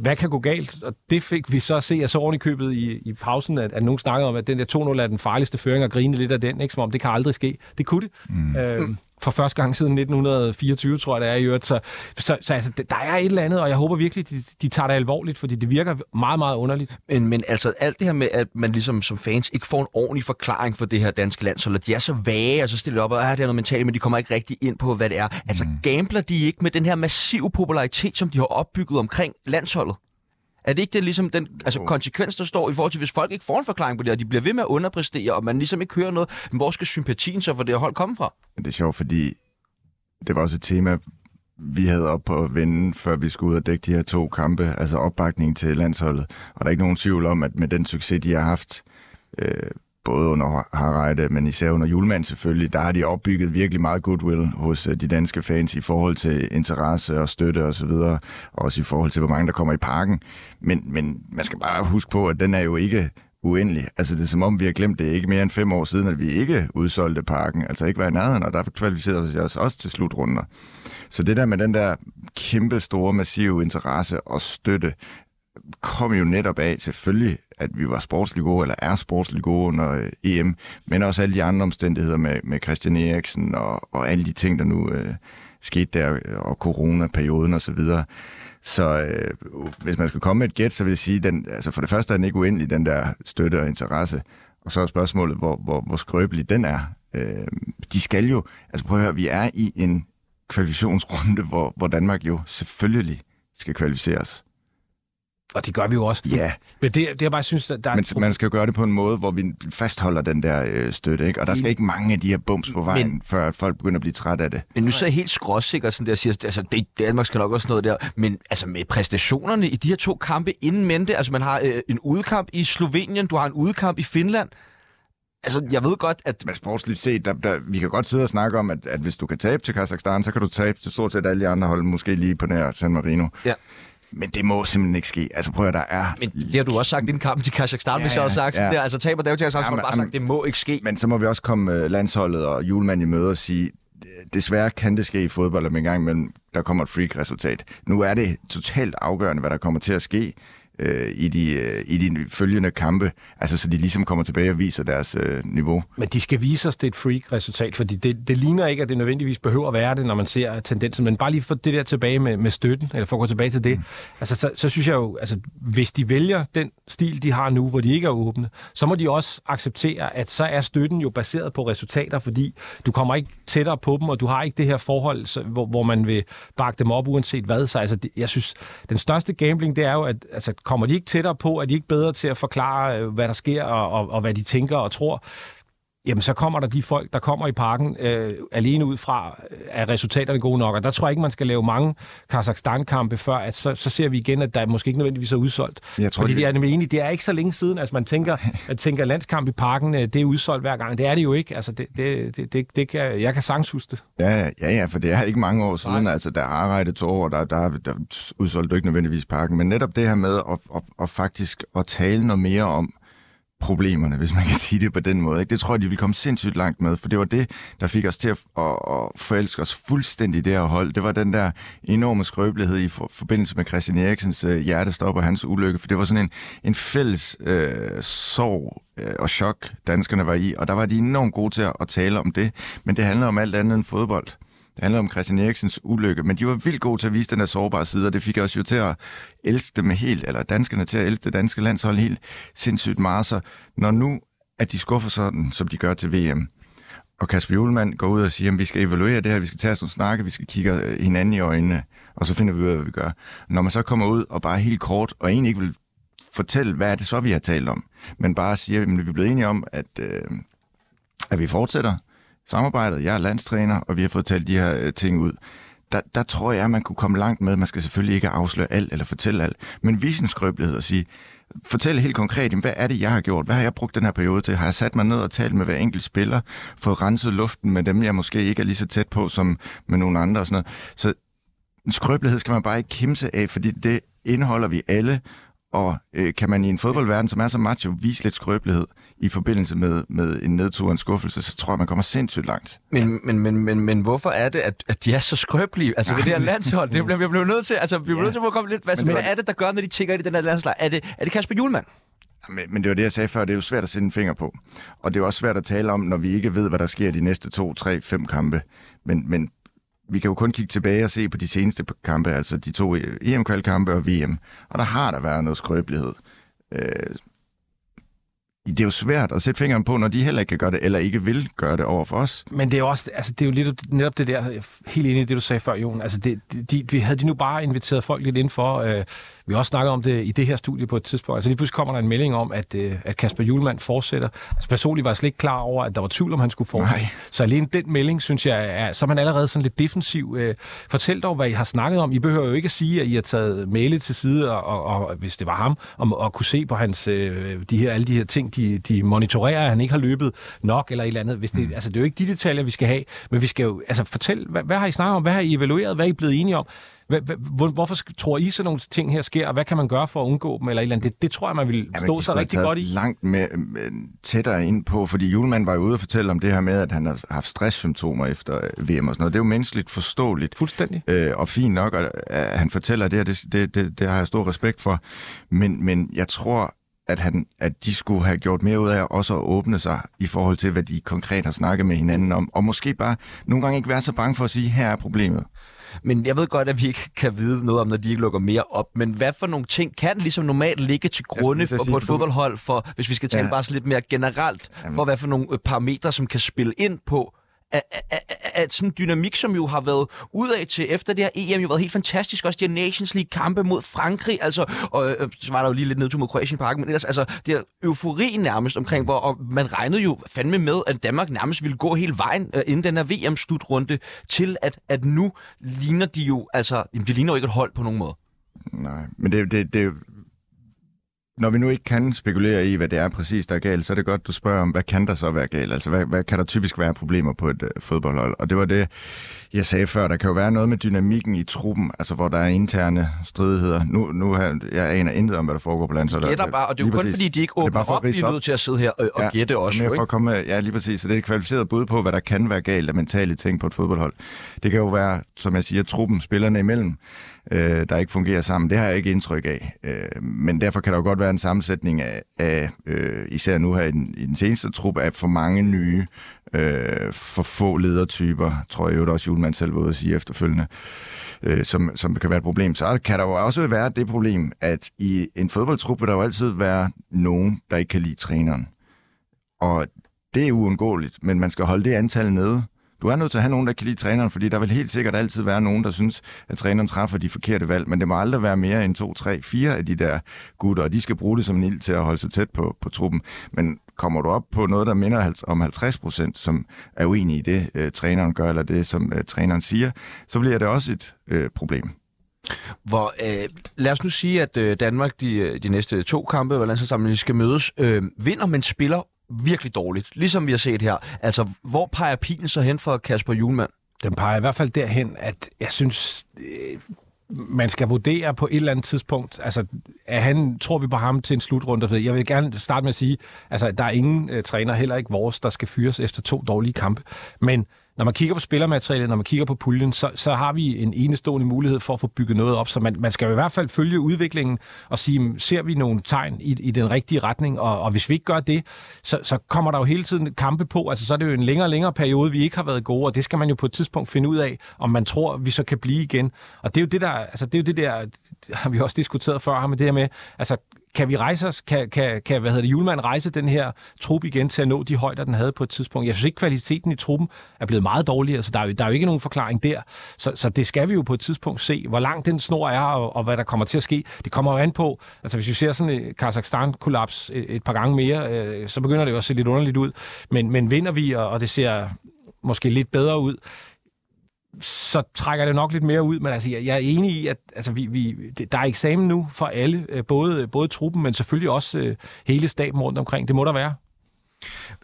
hvad kan gå galt? Og det fik vi så at se, jeg så ordentligt købet i, i pausen, at, at nogen snakkede om, at den der 2-0 er den farligste føring, og grine lidt af den, ikke? som om det kan aldrig ske. Det kunne det. Mm. Øh, for første gang siden 1924, tror jeg, det er i øvrigt. Så, så, så altså, der er et eller andet, og jeg håber virkelig, de, de tager det alvorligt, fordi det virker meget, meget underligt. Men, men altså, alt det her med, at man ligesom som fans ikke får en ordentlig forklaring for det her danske landshold, de er så vage, og så stiller op, og ah, det er noget mentalt, men de kommer ikke rigtig ind på, hvad det er. Altså, mm. gambler de ikke med den her massive popularitet, som de har opbygget omkring landsholdet? Er det ikke det ligesom den altså, konsekvens, der står i forhold til, hvis folk ikke får en forklaring på det, og de bliver ved med at underpræstere, og man ligesom ikke hører noget, men hvor skal sympatien så for det hold komme fra? Det er sjovt, fordi det var også et tema vi havde op på at vinde, før vi skulle ud og dække de her to kampe, altså opbakning til landsholdet. Og der er ikke nogen tvivl om, at med den succes, de har haft, øh, både under Harreide, men især under Julemand selvfølgelig, der har de opbygget virkelig meget goodwill hos øh, de danske fans i forhold til interesse og støtte osv., og så videre, også i forhold til, hvor mange der kommer i parken. Men, men man skal bare huske på, at den er jo ikke uendelig. Altså det er som om, vi har glemt det ikke mere end fem år siden, at vi ikke udsolgte parken, altså ikke var i nærheden, og der kvalificerede vi os også til slutrunder. Så det der med den der kæmpe store, massive interesse og støtte, kom jo netop af selvfølgelig, at vi var sportslig gode, eller er sportslig gode under øh, EM, men også alle de andre omstændigheder med, med Christian Eriksen og, og alle de ting, der nu øh, skete der, øh, og coronaperioden og så videre. Så øh, hvis man skal komme med et gæt, så vil jeg sige, den, altså for det første er den ikke uendelig, den der støtte og interesse. Og så er spørgsmålet, hvor, hvor, hvor skrøbelig den er. Øh, de skal jo, altså prøv at høre, vi er i en kvalifikationsrunde, hvor, hvor Danmark jo selvfølgelig skal kvalificeres. Og det gør vi jo også. Ja. Men det, det jeg bare synes, der er... Men man skal jo gøre det på en måde, hvor vi fastholder den der øh, støtte, ikke? Og der skal ikke mange af de her bums på vejen, men, før folk begynder at blive træt af det. Men nu så er jeg helt skråsikker, sådan der siger, altså det, Danmark skal nok også noget der, men altså med præstationerne i de her to kampe inden mente, altså man har øh, en udkamp i Slovenien, du har en udkamp i Finland, Altså, jeg ved godt, at... Men sportsligt set, der, der, vi kan godt sidde og snakke om, at, at hvis du kan tabe til Kazakhstan, så kan du tabe til stort set alle de andre hold, måske lige på nær San Marino. Ja. Men det må simpelthen ikke ske. Altså prøv at der er... Men det har du også sagt i den kamp til Kazakhstan, ja, hvis jeg har sagt. Ja. Der, altså taber der jo til Kazakhstan, bare sagt, det må ikke ske. Men så må vi også komme uh, landsholdet og julemanden i møde og sige, desværre kan det ske i fodbold, at en gang imellem der kommer et freak-resultat. Nu er det totalt afgørende, hvad der kommer til at ske øh, i, de, øh, i de følgende kampe, altså så de ligesom kommer tilbage og viser deres øh, niveau. Men de skal vise os, det er et freak-resultat, fordi det, det ligner ikke, at det nødvendigvis behøver at være det, når man ser tendensen, men bare lige få det der tilbage med, med støtten, eller for at gå tilbage til det, mm. altså så, så synes jeg jo, altså hvis de vælger den stil, de har nu, hvor de ikke er åbne, så må de også acceptere, at så er støtten jo baseret på resultater, fordi du kommer ikke tættere på dem, og du har ikke det her forhold, så, hvor, hvor man vil bakke dem op uanset hvad. Så altså, det, jeg synes, den største gambling, det er jo, at altså, kommer de ikke tættere på, er de ikke bedre til at forklare, øh, hvad der sker, og, og, og hvad de tænker og tror, jamen så kommer der de folk, der kommer i parken øh, alene ud fra, at resultaterne er gode nok. Og der tror jeg ikke, man skal lave mange Kazakhstan-kampe, før at så, så ser vi igen, at der måske ikke nødvendigvis er udsolgt. Jeg tror, Fordi det... er nemlig enige, det er ikke så længe siden, altså man tænker, at tænker landskamp i parken, øh, det er udsolgt hver gang. Det er det jo ikke. Altså det, det, det, det, det kan, jeg kan sagtens huske det. Ja, ja, ja, for det er ikke mange år siden. Nej. Altså der har rettet to år, der, der, der udsolgt ikke nødvendigvis parken. Men netop det her med at, at, at faktisk at tale noget mere om, problemerne, hvis man kan sige det på den måde. Ikke? Det tror jeg, de vil komme sindssygt langt med, for det var det, der fik os til at, at, at forelske os fuldstændig det her hold. Det var den der enorme skrøbelighed i for, forbindelse med Christian Eriksens øh, hjertestop og hans ulykke, for det var sådan en, en fælles øh, sorg øh, og chok, danskerne var i, og der var de enormt gode til at, at tale om det, men det handler om alt andet end fodbold. Det handler om Christian Eriksens ulykke, men de var vildt gode til at vise den her sårbare side, og det fik os jo til at elske dem helt, eller danskerne til at elske det danske landshold helt sindssygt meget. Så når nu, at de skuffer sådan, som de gør til VM, og Kasper Julemand går ud og siger, at vi skal evaluere det her, vi skal tage os nogle snakke, vi skal kigge hinanden i øjnene, og så finder vi ud af, hvad vi gør. Når man så kommer ud og bare helt kort, og egentlig ikke vil fortælle, hvad er det så, vi har talt om, men bare siger, at vi er blevet enige om, at, øh, at vi fortsætter, samarbejdet. Jeg er landstræner, og vi har fået talt de her øh, ting ud. Der, der tror jeg, at man kunne komme langt med. Man skal selvfølgelig ikke afsløre alt eller fortælle alt, men vise en skrøbelighed og sige, fortælle helt konkret, hvad er det, jeg har gjort? Hvad har jeg brugt den her periode til? Har jeg sat mig ned og talt med hver enkelt spiller? Fået renset luften med dem, jeg måske ikke er lige så tæt på som med nogle andre og sådan noget. Så en skrøbelighed skal man bare ikke kimse af, fordi det indeholder vi alle, og øh, kan man i en fodboldverden, som er så macho, vise lidt skrøbelighed, i forbindelse med, med en nedtur og en skuffelse, så tror jeg, man kommer sindssygt langt. Men, men, men, men, men hvorfor er det, at, at de er så skrøbelige? Altså ved det her landshold, det bliver, vi bliver nødt til, altså, vi bliver ja. nødt til at komme lidt... Altså, men, hvad er det, der gør, når de tigger i den her landshold? Er det, er det Kasper Julemand? Men, men det var det, jeg sagde før, det er jo svært at sætte en finger på. Og det er også svært at tale om, når vi ikke ved, hvad der sker de næste to, tre, fem kampe. Men, men vi kan jo kun kigge tilbage og se på de seneste kampe, altså de to EM-kvalkampe og VM. Og der har der været noget skrøbelighed. Øh, det er jo svært at sætte fingeren på, når de heller ikke kan gøre det, eller ikke vil gøre det over for os. Men det er jo også, altså det er jo lidt, netop det der, helt enig i det, du sagde før, Jon. Altså det, de, de, havde de nu bare inviteret folk lidt ind for, øh, vi har også snakket om det i det her studie på et tidspunkt. Altså lige pludselig kommer der en melding om, at, øh, at Kasper Julemand fortsætter. Altså personligt var jeg slet ikke klar over, at der var tvivl om, han skulle fortsætte. Nej. Så alene den melding, synes jeg, er, så er man allerede sådan lidt defensiv. Øh, fortæl dog, hvad I har snakket om. I behøver jo ikke at sige, at I har taget mailet til side, og, og, og hvis det var ham, og, og kunne se på hans, øh, de her, alle de her ting, de, de monitorerer, at han ikke har løbet nok eller et eller andet. Hvis det, mm. Altså, det er jo ikke de detaljer, vi skal have, men vi skal jo altså, fortælle, hvad, hvad har I snakket om? Hvad har I evalueret? Hvad er I blevet enige om? Hvorfor tror I, sådan nogle ting her sker, og hvad kan man gøre for at undgå dem? Eller eller andet? Det, det tror jeg, man vil stå de sig rigtig godt i. langt med, med, tættere ind på, fordi Julemand var jo ude og fortælle om det her med, at han har haft stresssymptomer efter øh, VM og sådan noget. Det er jo menneskeligt forståeligt. Fuldstændig. Øh, og fint nok, at, at han fortæller det, og det, det, det, det har jeg stor respekt for. Men, men jeg tror, at, han, at de skulle have gjort mere ud af også at åbne sig i forhold til, hvad de konkret har snakket med hinanden om. Og måske bare nogle gange ikke være så bange for at sige, her er problemet. Men jeg ved godt, at vi ikke kan vide noget om, når de ikke lukker mere op. Men hvad for nogle ting kan ligesom normalt ligge til grunde til at for, sige, på et fodboldhold, for, hvis vi skal tale Ja. bare lidt mere generelt, for hvad for nogle øh, parametre, som kan spille ind på, at, at, at, sådan en dynamik, som jo har været udad til efter det her EM, jo været helt fantastisk. Også de her Nations League-kampe mod Frankrig, altså, og øh, øh så var der jo lige lidt nedtur mod Kroatien Park, men ellers, altså, det her eufori nærmest omkring, hvor og man regnede jo fandme med, at Danmark nærmest ville gå hele vejen øh, inden den her VM-slutrunde, til at, at nu ligner de jo, altså, jamen, de ligner jo ikke et hold på nogen måde. Nej, men det, det, det, når vi nu ikke kan spekulere i, hvad det er præcis, der er galt, så er det godt, du spørger om, hvad kan der så være galt? Altså, hvad, hvad kan der typisk være problemer på et øh, fodboldhold? Og det var det, jeg sagde før. Der kan jo være noget med dynamikken i truppen, altså hvor der er interne stridigheder. Nu, nu har jeg aner intet om, hvad der foregår på landsholdet. Gætter bare, og det er jo kun præcis. fordi, de ikke er åbner bare for op, vi er nødt til at sidde her og, og gætte også. mere Jo, for at komme ja, lige præcis. Så det er et kvalificeret bud på, hvad der kan være galt af mentale ting på et fodboldhold. Det kan jo være, som jeg siger, truppen, spillerne imellem, øh, der ikke fungerer sammen. Det har jeg ikke indtryk af. Øh, men derfor kan der jo godt være en sammensætning af, af øh, især nu her i den, i den seneste trup, af for mange nye, øh, for få ledertyper, tror jeg jo også, Julemand selv var ude at sige efterfølgende, øh, som, som kan være et problem. Så kan der jo også være det problem, at i en fodboldtrup vil der jo altid være nogen, der ikke kan lide træneren. Og det er uundgåeligt, men man skal holde det antal nede. Du er nødt til at have nogen, der kan lide træneren, fordi der vil helt sikkert altid være nogen, der synes, at træneren træffer de forkerte valg, men det må aldrig være mere end to, tre, fire af de der gutter, og de skal bruge det som en ild til at holde sig tæt på, på truppen. Men kommer du op på noget, der minder om 50 procent, som er uenig i det, øh, træneren gør, eller det, som øh, træneren siger, så bliver det også et øh, problem. Hvor, øh, lad os nu sige, at øh, Danmark de, øh, de næste to kampe, hvor landsholdssamlingen skal mødes, øh, vinder, men spiller virkelig dårligt. Ligesom vi har set her. Altså, hvor peger pilen så hen for Kasper Julemand? Den peger i hvert fald derhen, at jeg synes, øh, man skal vurdere på et eller andet tidspunkt, altså, er han, tror vi på ham til en slutrunde? Jeg vil gerne starte med at sige, altså, der er ingen øh, træner, heller ikke vores, der skal fyres efter to dårlige kampe. Men når man kigger på spillermaterialet, når man kigger på puljen, så, så har vi en enestående mulighed for at få bygget noget op. Så man, man skal jo i hvert fald følge udviklingen og sige, ser vi nogle tegn i, i den rigtige retning? Og, og hvis vi ikke gør det, så, så kommer der jo hele tiden kampe på. Altså så er det jo en længere og længere periode, vi ikke har været gode, og det skal man jo på et tidspunkt finde ud af, om man tror, vi så kan blive igen. Og det er jo det der, altså det er jo det der, det har vi også diskuteret før her med det her med, altså kan vi rejse os? Kan, kan, kan hvad hedder det, Julemand rejse den her trup igen til at nå de højder, den havde på et tidspunkt? Jeg synes ikke, kvaliteten i truppen er blevet meget dårligere, så der er jo, der er jo ikke nogen forklaring der. Så, så det skal vi jo på et tidspunkt se, hvor lang den snor er, og, og hvad der kommer til at ske. Det kommer jo an på, altså hvis vi ser sådan et Kazakhstan-kollaps et, et par gange mere, øh, så begynder det jo at se lidt underligt ud. Men, men vinder vi, og, og det ser måske lidt bedre ud, så trækker det nok lidt mere ud, men altså, jeg, jeg er enig i, at altså, vi, vi, det, der er eksamen nu for alle, øh, både, både truppen, men selvfølgelig også øh, hele staben rundt omkring. Det må der være.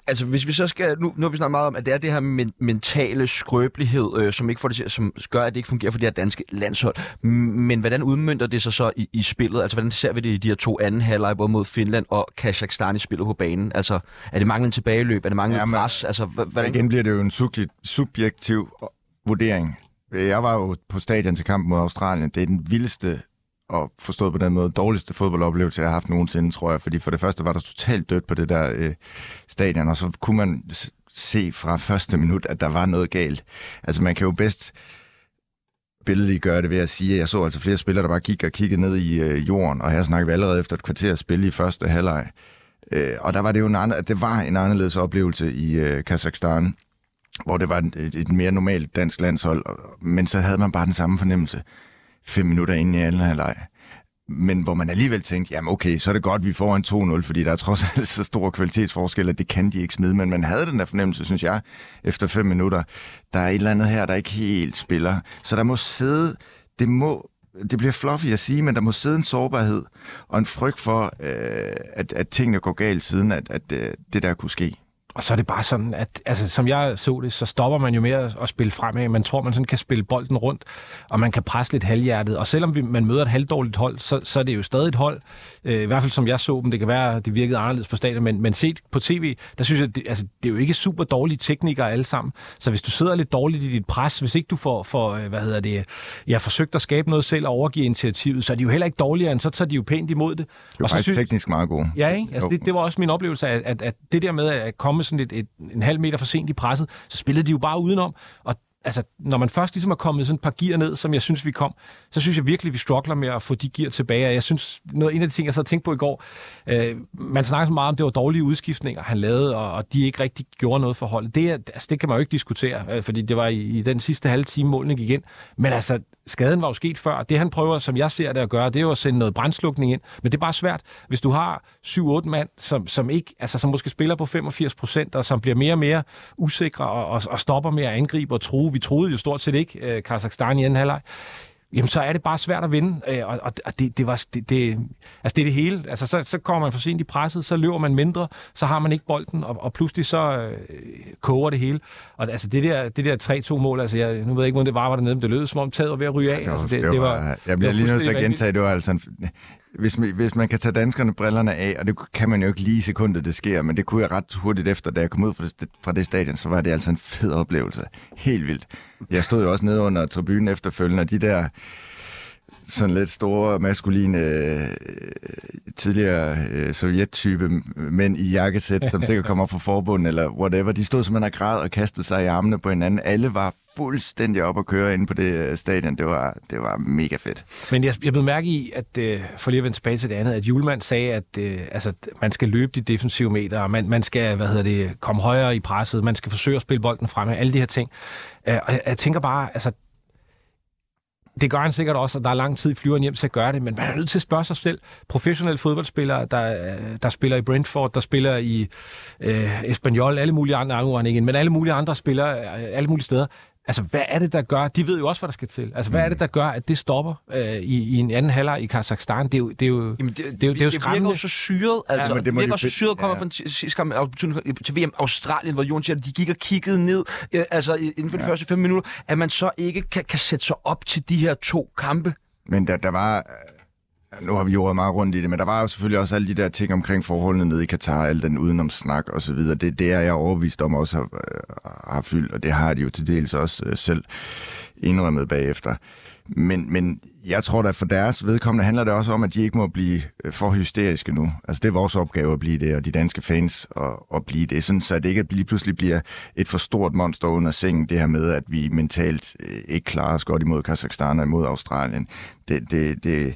Altså, hvis vi så skal... Nu, nu har vi snakket meget om, at det er det her men, mentale skrøbelighed, øh, som, ikke får det, til- som gør, at det ikke fungerer for det her danske landshold. Men hvordan udmyndter det sig så i, i spillet? Altså, hvordan ser vi det i de her to anden halvleg, både mod Finland og Kazakhstan i spillet på banen? Altså, er det manglende tilbageløb? Er det manglende Jamen, pres? Altså, hvordan... Igen bliver det jo en subje- subjektiv vurdering. Jeg var jo på stadion til kampen mod Australien. Det er den vildeste og forstået på den måde, dårligste fodboldoplevelse, jeg har haft nogensinde, tror jeg. Fordi for det første var der totalt dødt på det der øh, stadion, og så kunne man se fra første minut, at der var noget galt. Altså man kan jo bedst billedligt gøre det ved at sige, at jeg så altså flere spillere, der bare gik og kiggede ned i øh, jorden, og her snakkede vi allerede efter et kvarter spil i første halvleg. Øh, og der var det jo en, anden, det var en anderledes oplevelse i øh, Kazakhstan, hvor det var et, et, mere normalt dansk landshold, men så havde man bare den samme fornemmelse fem minutter inden i anden halvleg. men hvor man alligevel tænkte, jamen okay, så er det godt, vi får en 2-0, fordi der er trods alt så stor kvalitetsforskel, at det kan de ikke smide, men man havde den der fornemmelse, synes jeg, efter fem minutter, der er et eller andet her, der ikke helt spiller. Så der må sidde, det må det bliver fluffy at sige, men der må sidde en sårbarhed og en frygt for, øh, at, at tingene går galt siden, at, at øh, det der kunne ske. Og så er det bare sådan, at altså, som jeg så det, så stopper man jo med at, spille fremad. Man tror, man sådan kan spille bolden rundt, og man kan presse lidt halvhjertet. Og selvom vi, man møder et halvdårligt hold, så, så er det jo stadig et hold. Øh, I hvert fald som jeg så dem. Det kan være, det virkede anderledes på stadion, men, men set på tv, der synes jeg, det, altså, det er jo ikke super dårlige teknikere alle sammen. Så hvis du sidder lidt dårligt i dit pres, hvis ikke du får, får øh, hvad hedder det, jeg forsøgt at skabe noget selv og overgive initiativet, så er de jo heller ikke dårligere, end så tager de jo pænt imod det. Det var og så synes, teknisk meget gode. Ja, ikke? Altså, det, det var også min oplevelse, at, at, at det der med at komme sådan et, et, en halv meter for sent i presset, så spillede de jo bare udenom. Og altså, når man først ligesom er kommet sådan et par gear ned, som jeg synes, vi kom, så synes jeg virkelig, vi struggler med at få de gear tilbage. Og jeg synes, noget, en af de ting, jeg så havde tænkt på i går, øh, man snakker så meget om, det var dårlige udskiftninger, han lavede, og, og de ikke rigtig gjorde noget for holdet. Det, altså, det kan man jo ikke diskutere, øh, fordi det var i, i den sidste halve time, målene gik ind. Men altså, skaden var jo sket før. Det han prøver, som jeg ser det at gøre, det er jo at sende noget brændslukning ind. Men det er bare svært, hvis du har 7-8 mand, som, som, ikke, altså, som måske spiller på 85 procent, og som bliver mere og mere usikre og, og, og stopper med at angribe og true. Vi troede jo stort set ikke øh, Kazakhstan i anden halvleg jamen så er det bare svært at vinde. Øh, og, og, det, det, var, det, det, altså det er det hele. Altså så, så kommer man for sent i presset, så løber man mindre, så har man ikke bolden, og, og pludselig så øh, koger det hele. Og altså det der, det der 3-2-mål, altså jeg, nu ved jeg ikke, hvor det var, var nede, men det lød som om taget var ved at ryge af. Det var, altså det, det, var, jeg bliver det var lige nødt til at gentage, det var altså en, hvis, man- hvis man kan tage danskerne brillerne af, og det kan man jo ikke lige i sekundet, det sker, men det kunne jeg ret hurtigt efter, da jeg kom ud fra det, fra det stadion, så var det altså en fed oplevelse. Helt vildt. Jeg stod jo også nede under tribunen efterfølgende, og de der sådan lidt store, maskuline, øh, tidligere øh, sovjet-type mænd i jakkesæt, som sikkert kommer fra forbundet eller whatever, de stod simpelthen og græd og kastede sig i armene på hinanden. Alle var fuldstændig op at køre inde på det øh, stadion. Det var, det var mega fedt. Men jeg, jeg blev mærke i, at øh, for lige at vende tilbage til det andet, at Julemand sagde, at øh, altså, man skal løbe de defensive meter, og man, man skal hvad hedder det, komme højere i presset, man skal forsøge at spille bolden fremme, alle de her ting. Øh, og jeg, jeg tænker bare, altså, det gør han sikkert også, og der er lang tid i flyveren hjem til at gøre det, men man er nødt til at spørge sig selv. Professionelle fodboldspillere, der, der spiller i Brentford, der spiller i øh, Espanyol, alle mulige andre, nu han ikke men alle mulige andre spillere, øh, alle mulige steder. Altså, hvad er det, der gør? De ved jo også, hvad der skal til. Altså, hvad er det, der gør, at det stopper øh, i, i en anden halvleg i Kazakhstan? Det er jo, det er jo, Jamen, det, det, er jo, det er jo det virker skræmmende. jo så syret. Altså, ja, det det må virker de så syret, kommer ja. fra sidste kamp til VM Australien, hvor Jon siger, at de gik og kiggede ned øh, altså, inden for de første fem minutter, at man så ikke kan, kan sætte sig op til de her to kampe. Men der, der var øh, Nu har vi jo meget rundt i det, men der var jo selvfølgelig også alle de der ting omkring forholdene nede i Katar, al den udenomsnak og så videre. Det, det er jeg overbevist om også har, øh, har fyldt, og det har de jo til dels også øh, selv indrømmet bagefter. Men, men jeg tror da for deres vedkommende handler det også om, at de ikke må blive øh, for hysteriske nu. Altså det er vores opgave at blive det, og de danske fans at, at blive det. Sådan så det ikke lige pludselig bliver et for stort monster under sengen, det her med, at vi mentalt ikke klarer os godt imod Kazakhstan og imod Australien. Det, det, det,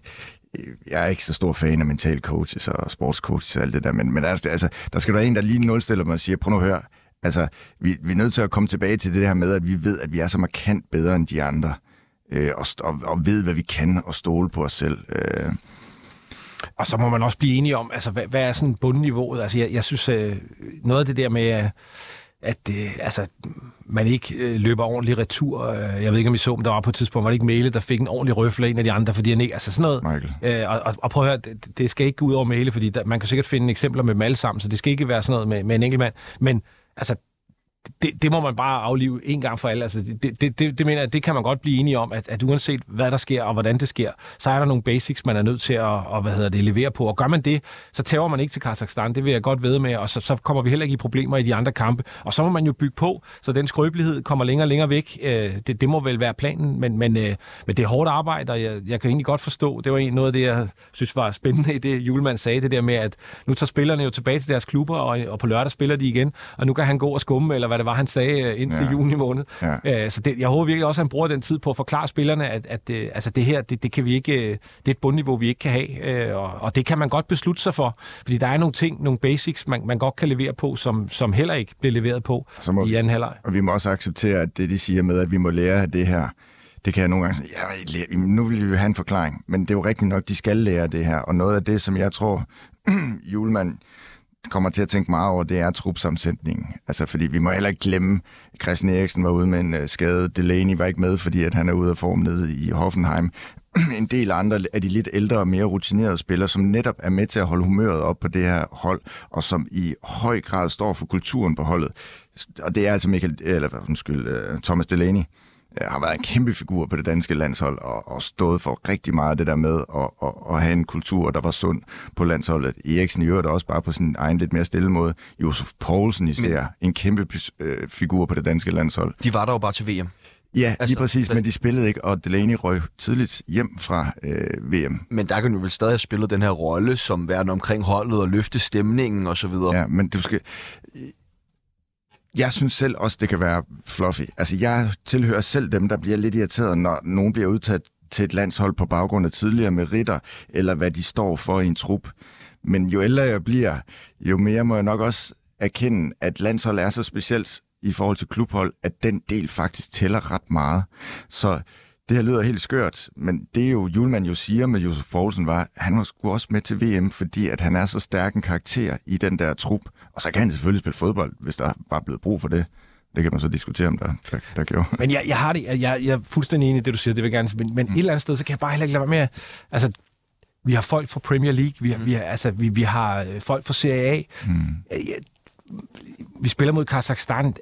Øh, jeg er ikke så stor fan af mental coaches og sportscoaches og alt det der, men, men altså, altså, der skal være en, der lige nulstiller mig og siger, prøv nu at høre, altså, vi, vi er nødt til at komme tilbage til det her med, at vi ved, at vi er så markant bedre end de andre, øh, og, og, og ved, hvad vi kan, og stole på os selv. Øh, Og så må man også blive enige om, altså, hvad, hvad er sådan bundniveauet? Altså, jeg, jeg synes, øh, noget af det der med, øh, at øh, altså, man ikke øh, løber ordentligt retur. Øh, jeg ved ikke, om I så, men der var på et tidspunkt, var det ikke Mæle, der fik en ordentlig røffel af en af de andre, fordi han ikke... Altså sådan noget... Michael. Øh, og, og, og prøv at høre, det, det skal ikke gå ud over Mæle, fordi der, man kan sikkert finde eksempler med dem alle sammen, så det skal ikke være sådan noget med, med en enkelt mand. Men altså, det, det må man bare aflive en gang for alle. Altså, det, det, det, det mener jeg, det kan man godt blive enige om, at, at uanset hvad der sker og hvordan det sker, så er der nogle basics, man er nødt til at og, hvad hedder det, levere på. Og gør man det, så tæver man ikke til Kazakhstan. Det vil jeg godt ved med, og så, så kommer vi heller ikke i problemer i de andre kampe. Og så må man jo bygge på, så den skrøbelighed kommer længere og længere væk. Øh, det, det må vel være planen, men, men, øh, men det er hårdt arbejde, og jeg, jeg kan egentlig godt forstå, det var en, noget af det, jeg synes var spændende i det, Julemand sagde, det der med, at nu tager spillerne jo tilbage til deres klubber, og, og på lørdag spiller de igen, og nu kan han gå og skumme, eller hvad det var, han sagde øh, indtil Ja. juni måned. Ja. Øh, så det, jeg håber virkelig også, at han bruger den tid på at forklare spillerne, at, at øh, altså det her, det, det kan vi ikke, det er et bundniveau, vi ikke kan have, og, og det kan man godt beslutte sig for, fordi der er nogle ting, nogle basics, man, man godt kan levere på, som, som heller ikke bliver leveret på må- i anden halvleg. Og vi må også acceptere, at det, de siger med, at vi må lære af det her, det kan jeg nogle gange sige, ja, nu vil vi have en forklaring, men det er jo rigtigt nok, de skal lære det her, og noget af det, som jeg tror, julemand kommer til at tænke meget over, det er trupsamsætningen. Altså, fordi vi må heller ikke glemme, at Christian Eriksen var ude med en øh, skade. Delaney var ikke med, fordi at han er ude af form nede i Hoffenheim. en del andre af de lidt ældre og mere rutinerede spillere, som netop er med til at holde humøret op på det her hold, og som i høj grad står for kulturen på holdet. Og det er altså Michael, eller, undskyld, øh, Thomas Delaney, har været en kæmpe figur på det danske landshold og, og stået for rigtig meget det der med at, at, at have en kultur, der var sund på landsholdet. Eriksen i øvrigt også bare på sin egen lidt mere stille måde. Josef Poulsen især, men, en kæmpe øh, figur på det danske landshold. De var der jo bare til VM. Ja, altså, lige præcis, men de spillede ikke, og Delaney røg tidligt hjem fra øh, VM. Men der kan du vel stadig have spillet den her rolle som værende omkring holdet og løfte stemningen osv. Ja, men du skal jeg synes selv også, det kan være fluffy. Altså, jeg tilhører selv dem, der bliver lidt irriteret, når nogen bliver udtaget til et landshold på baggrund af tidligere meritter, eller hvad de står for i en trup. Men jo ældre jeg bliver, jo mere må jeg nok også erkende, at landshold er så specielt i forhold til klubhold, at den del faktisk tæller ret meget. Så det her lyder helt skørt, men det er jo Julemand jo siger med Josef Poulsen var, han var sgu også med til VM, fordi at han er så stærk en karakter i den der trup. Og så kan han selvfølgelig spille fodbold, hvis der var blevet brug for det. Det kan man så diskutere, om der, der, der gjorde. Men jeg, jeg har det, jeg, jeg er fuldstændig enig i det, du siger, det vil jeg gerne men, men mm. et eller andet sted, så kan jeg bare heller ikke lade være med, altså, vi har folk fra Premier League, vi har, mm. vi har, altså, vi, vi har øh, folk fra Serie A, mm. vi spiller mod Kazakhstan,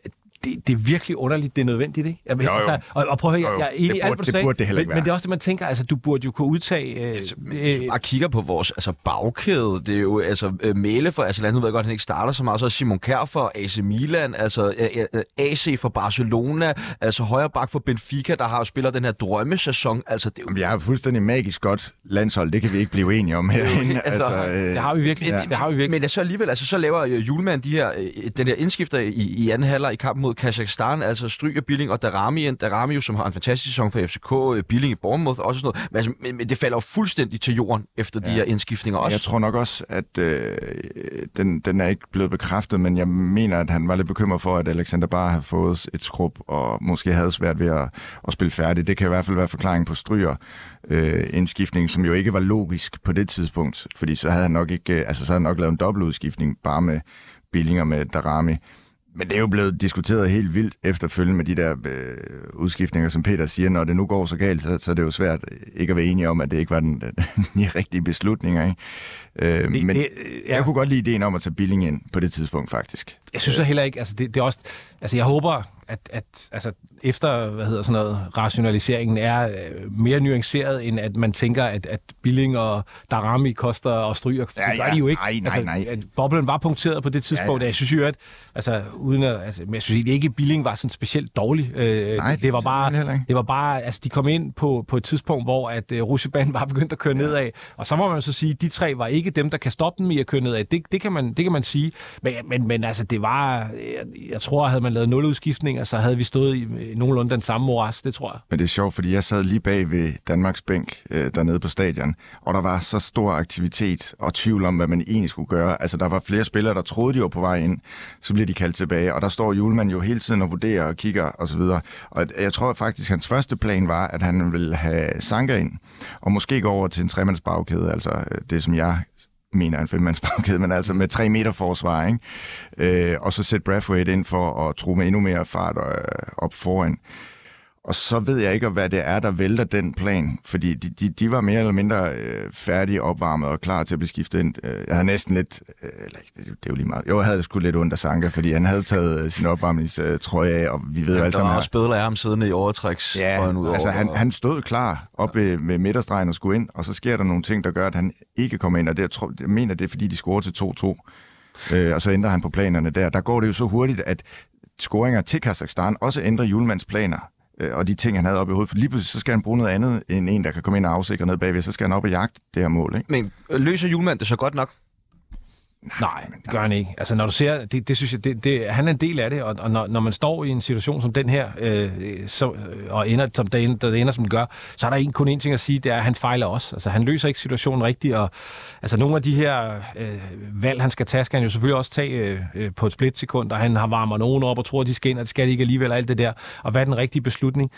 det, det er virkelig underligt, det er nødvendigt, ikke? Jeg, jo, jo. Altså, og, og prøv at høre, jeg, jeg er enig det burde, alt, det, burde det heller ikke men, men det er også det, man tænker, altså du burde jo kunne udtage... Øh, altså, øh, bare kigger på vores altså, bagkæde, det er jo altså øh, Mæle for, altså nu ved jeg godt, at han ikke starter så meget, så Simon Kjær for AC Milan, altså øh, øh AC for Barcelona, altså højre bak for Benfica, der har spillet den her drømmesæson, altså det er jo... Vi har fuldstændig magisk godt landshold, det kan vi ikke blive enige om herinde. altså, altså, øh, det har vi virkelig, ja. det har vi virkelig. Men altså alligevel, altså så laver Julemand de her, den her indskifter i, i anden halvleg i kampen mod Kazakhstan, altså Stryger, Billing og Darami. Darami, som har en fantastisk sæson for FCK, øh, Billing i Bournemouth også sådan noget. Men, altså, men, men det falder jo fuldstændig til jorden efter ja. de her indskiftninger også. Jeg tror nok også, at øh, den, den er ikke blevet bekræftet, men jeg mener, at han var lidt bekymret for, at Alexander bare havde fået et skrub, og måske havde svært ved at, at spille færdigt. Det kan i hvert fald være forklaring på Stryger øh, indskiftning, som jo ikke var logisk på det tidspunkt, fordi så havde han nok ikke, øh, altså så havde han nok lavet en dobbeltudskiftning bare med Billing og med Darami. Men det er jo blevet diskuteret helt vildt efterfølgende med de der øh, udskiftninger, som Peter siger. Når det nu går så galt, så, så er det jo svært ikke at være enige om, at det ikke var den, den rigtige beslutninger. Ikke? Øh, det, men det, ja. jeg kunne godt lide ideen om at tage Billing ind på det tidspunkt, faktisk. Jeg synes så heller ikke, altså det, det er også, altså jeg håber, at, at altså, efter hvad hedder sådan noget, rationaliseringen er øh, mere nuanceret, end at man tænker, at, at Billing og Darami koster og stryger. Ja, det gør de jo ikke. Nej, nej, nej. Altså, at boblen var punkteret på det tidspunkt. Ja, ja. Jeg synes jo, at, altså, uden at, altså, jeg synes ikke, at Billing var sådan specielt dårlig. Øh, nej, det, det, var bare, det var bare, altså de kom ind på, på et tidspunkt, hvor at uh, Rusjebanen bare begyndte at køre ja. nedad. Og så må man så sige, at de tre var ikke dem, der kan stoppe dem i at køre nedad. Det, det, kan, man, det kan man sige. Men, men, men altså, det var, jeg, jeg tror, havde man lavet nul udskiftninger, så havde vi stået i øh, nogenlunde den samme moras, det tror jeg. Men det er sjovt, fordi jeg sad lige bag ved Danmarks bænk øh, dernede på stadion, og der var så stor aktivitet og tvivl om, hvad man egentlig skulle gøre. Altså, der var flere spillere, der troede, de var på vej ind, så bliver de kaldt tilbage, og der står Julemand jo hele tiden og vurderer og kigger og så videre. Og jeg tror faktisk, at hans første plan var, at han ville have Sanka ind, og måske gå over til en tremandsbagkæde, altså øh, det, som jeg mener en femmandsbagkæde, men altså med tre meter forsvar, ikke? Øh, og så sætte Brathwaite ind for at tro med endnu mere fart øh, op foran. Og så ved jeg ikke, hvad det er, der vælter den plan, fordi de, de, de var mere eller mindre øh, færdige, opvarmet og klar til at blive skiftet ind. Øh, jeg havde næsten lidt, øh, eller det, det er jo lige meget, jo, jeg havde sgu lidt under Sanka, fordi han havde taget øh, sin opvarmningstrøje af, og vi ved jo alle sammen... Der var også af ham siddende i overtræks. Ja, ud altså han, han stod klar op ja. ved, ved midterstregen og skulle ind, og så sker der nogle ting, der gør, at han ikke kommer ind, og det, jeg, tror, jeg mener, det er, fordi de scorer til 2-2. Øh, og så ændrer han på planerne der. Der går det jo så hurtigt, at scoringer til Kazakhstan også ændrer Julemands planer øh, og de ting, han havde oppe i hovedet. For lige pludselig så skal han bruge noget andet end en, der kan komme ind og afsikre ned bagved. Så skal han op og jagte det her mål. Ikke? Men løser Julemand det så godt nok? Nej, det gør han ikke. Altså, når du ser, det, det synes jeg, det, det, han er en del af det, og, og når, når man står i en situation som den her, øh, så, og ender, som der, ender, der ender, som det gør, så er der ikke kun én ting at sige, det er, at han fejler også. Altså, han løser ikke situationen rigtigt, og altså, nogle af de her øh, valg, han skal tage, skal han jo selvfølgelig også tage øh, øh på et splitsekund, og han har varmer nogen op og tror, at de skal ind, og det skal de ikke alligevel, og alt det der. Og hvad er den rigtige beslutning?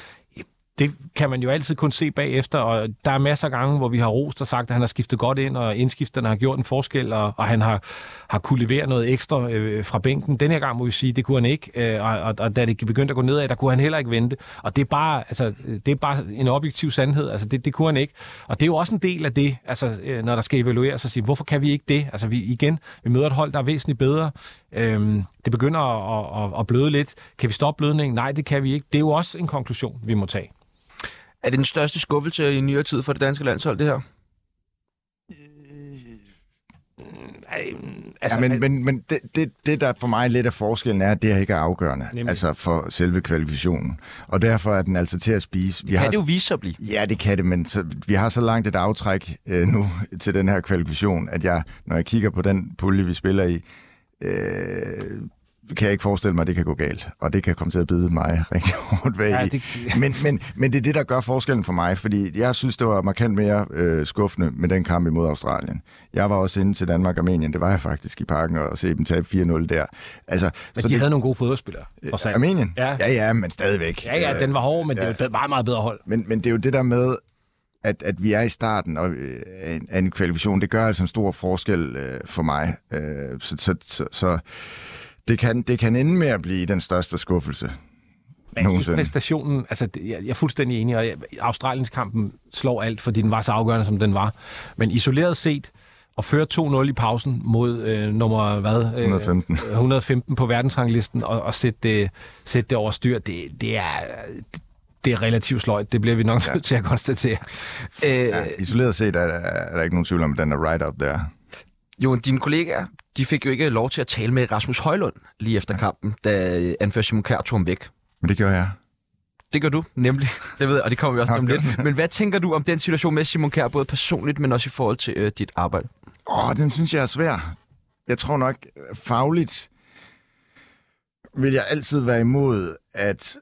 Det kan man jo altid kun se bagefter, og der er masser af gange, hvor vi har rost og sagt, at han har skiftet godt ind, og indskifterne har gjort en forskel, og, og han har, har kunne levere noget ekstra øh, fra bænken. Den her gang må vi sige, det kunne han ikke, øh, og, og, og da det begyndte at gå nedad, der kunne han heller ikke vente. Og det er bare, altså, det er bare en objektiv sandhed, altså det, det kunne han ikke. Og det er jo også en del af det, altså, øh, når der skal evalueres, og sige, hvorfor kan vi ikke det? Altså vi, igen, vi møder et hold, der er væsentligt bedre. Øhm, det begynder at, at, at bløde lidt. Kan vi stoppe blødningen? Nej, det kan vi ikke. Det er jo også en konklusion, vi må tage. Er det den største skuffelse i nyere tid for det danske landshold, det her? Altså, ja, men, men, men det, det, det, der for mig lidt af forskellen er, at det her ikke er afgørende. Nemlig. Altså for selve kvalifikationen. Og derfor er den altså til at spise. Vi Kan har, det jo vise sig at blive? Ja, det kan det, men så, vi har så langt et aftræk øh, nu til den her kvalifikation, at jeg, når jeg kigger på den pulje, vi spiller i, øh, kan jeg ikke forestille mig, at det kan gå galt. Og det kan komme til at bide mig rigtig hårdt væk Ja, det- Men, men, men det er det, der gør forskellen for mig, fordi jeg synes, det var markant mere øh, skuffende med den kamp imod Australien. Jeg var også inde til Danmark-Armenien, det var jeg faktisk i parken, og se dem tabe 4-0 der. Altså, Men så de det, havde nogle gode fodboldspillere. alt. Armenien? Ja. ja, ja, men stadigvæk. Ja, ja, den var hård, men det er jo et meget, meget bedre hold. Men, men det er jo det der med, at, at vi er i starten og, øh, af en- af en kvalifikation, det gør altså en stor forskel øh, for mig. Øh, så så, så, så det, kan, det kan ende med at blive den største skuffelse. Men Nogensinde. præstationen, altså jeg, jeg er fuldstændig enig, og jeg- Australiens kampen slår alt, fordi den var så afgørende, som den var. Men isoleret set, at føre 2-0 i pausen mod øh, nummer hvad? Øh, 115. 115 på verdensranglisten, og, og sætte, det, sætte det over styr, det, det, er, det, det er relativt sløjt. Det bliver vi nok nødt til at konstatere. Ja, isoleret set er, er der ikke nogen tvivl om, at den er right up der. Jo, dine kollegaer, de fik jo ikke lov til at tale med Rasmus Højlund lige efter kampen, da øh, anfører Simon Kjær tog ham væk. Men det gør jeg. Det gør du, nemlig. Det ved jeg, og det kommer vi også til om Okay. lidt. Men hvad tænker du om den situation med Simon Kjær, både personligt, men også i forhold til øh, dit arbejde? Åh, den synes jeg er svær. Jeg tror nok, fagligt vil jeg altid være imod, at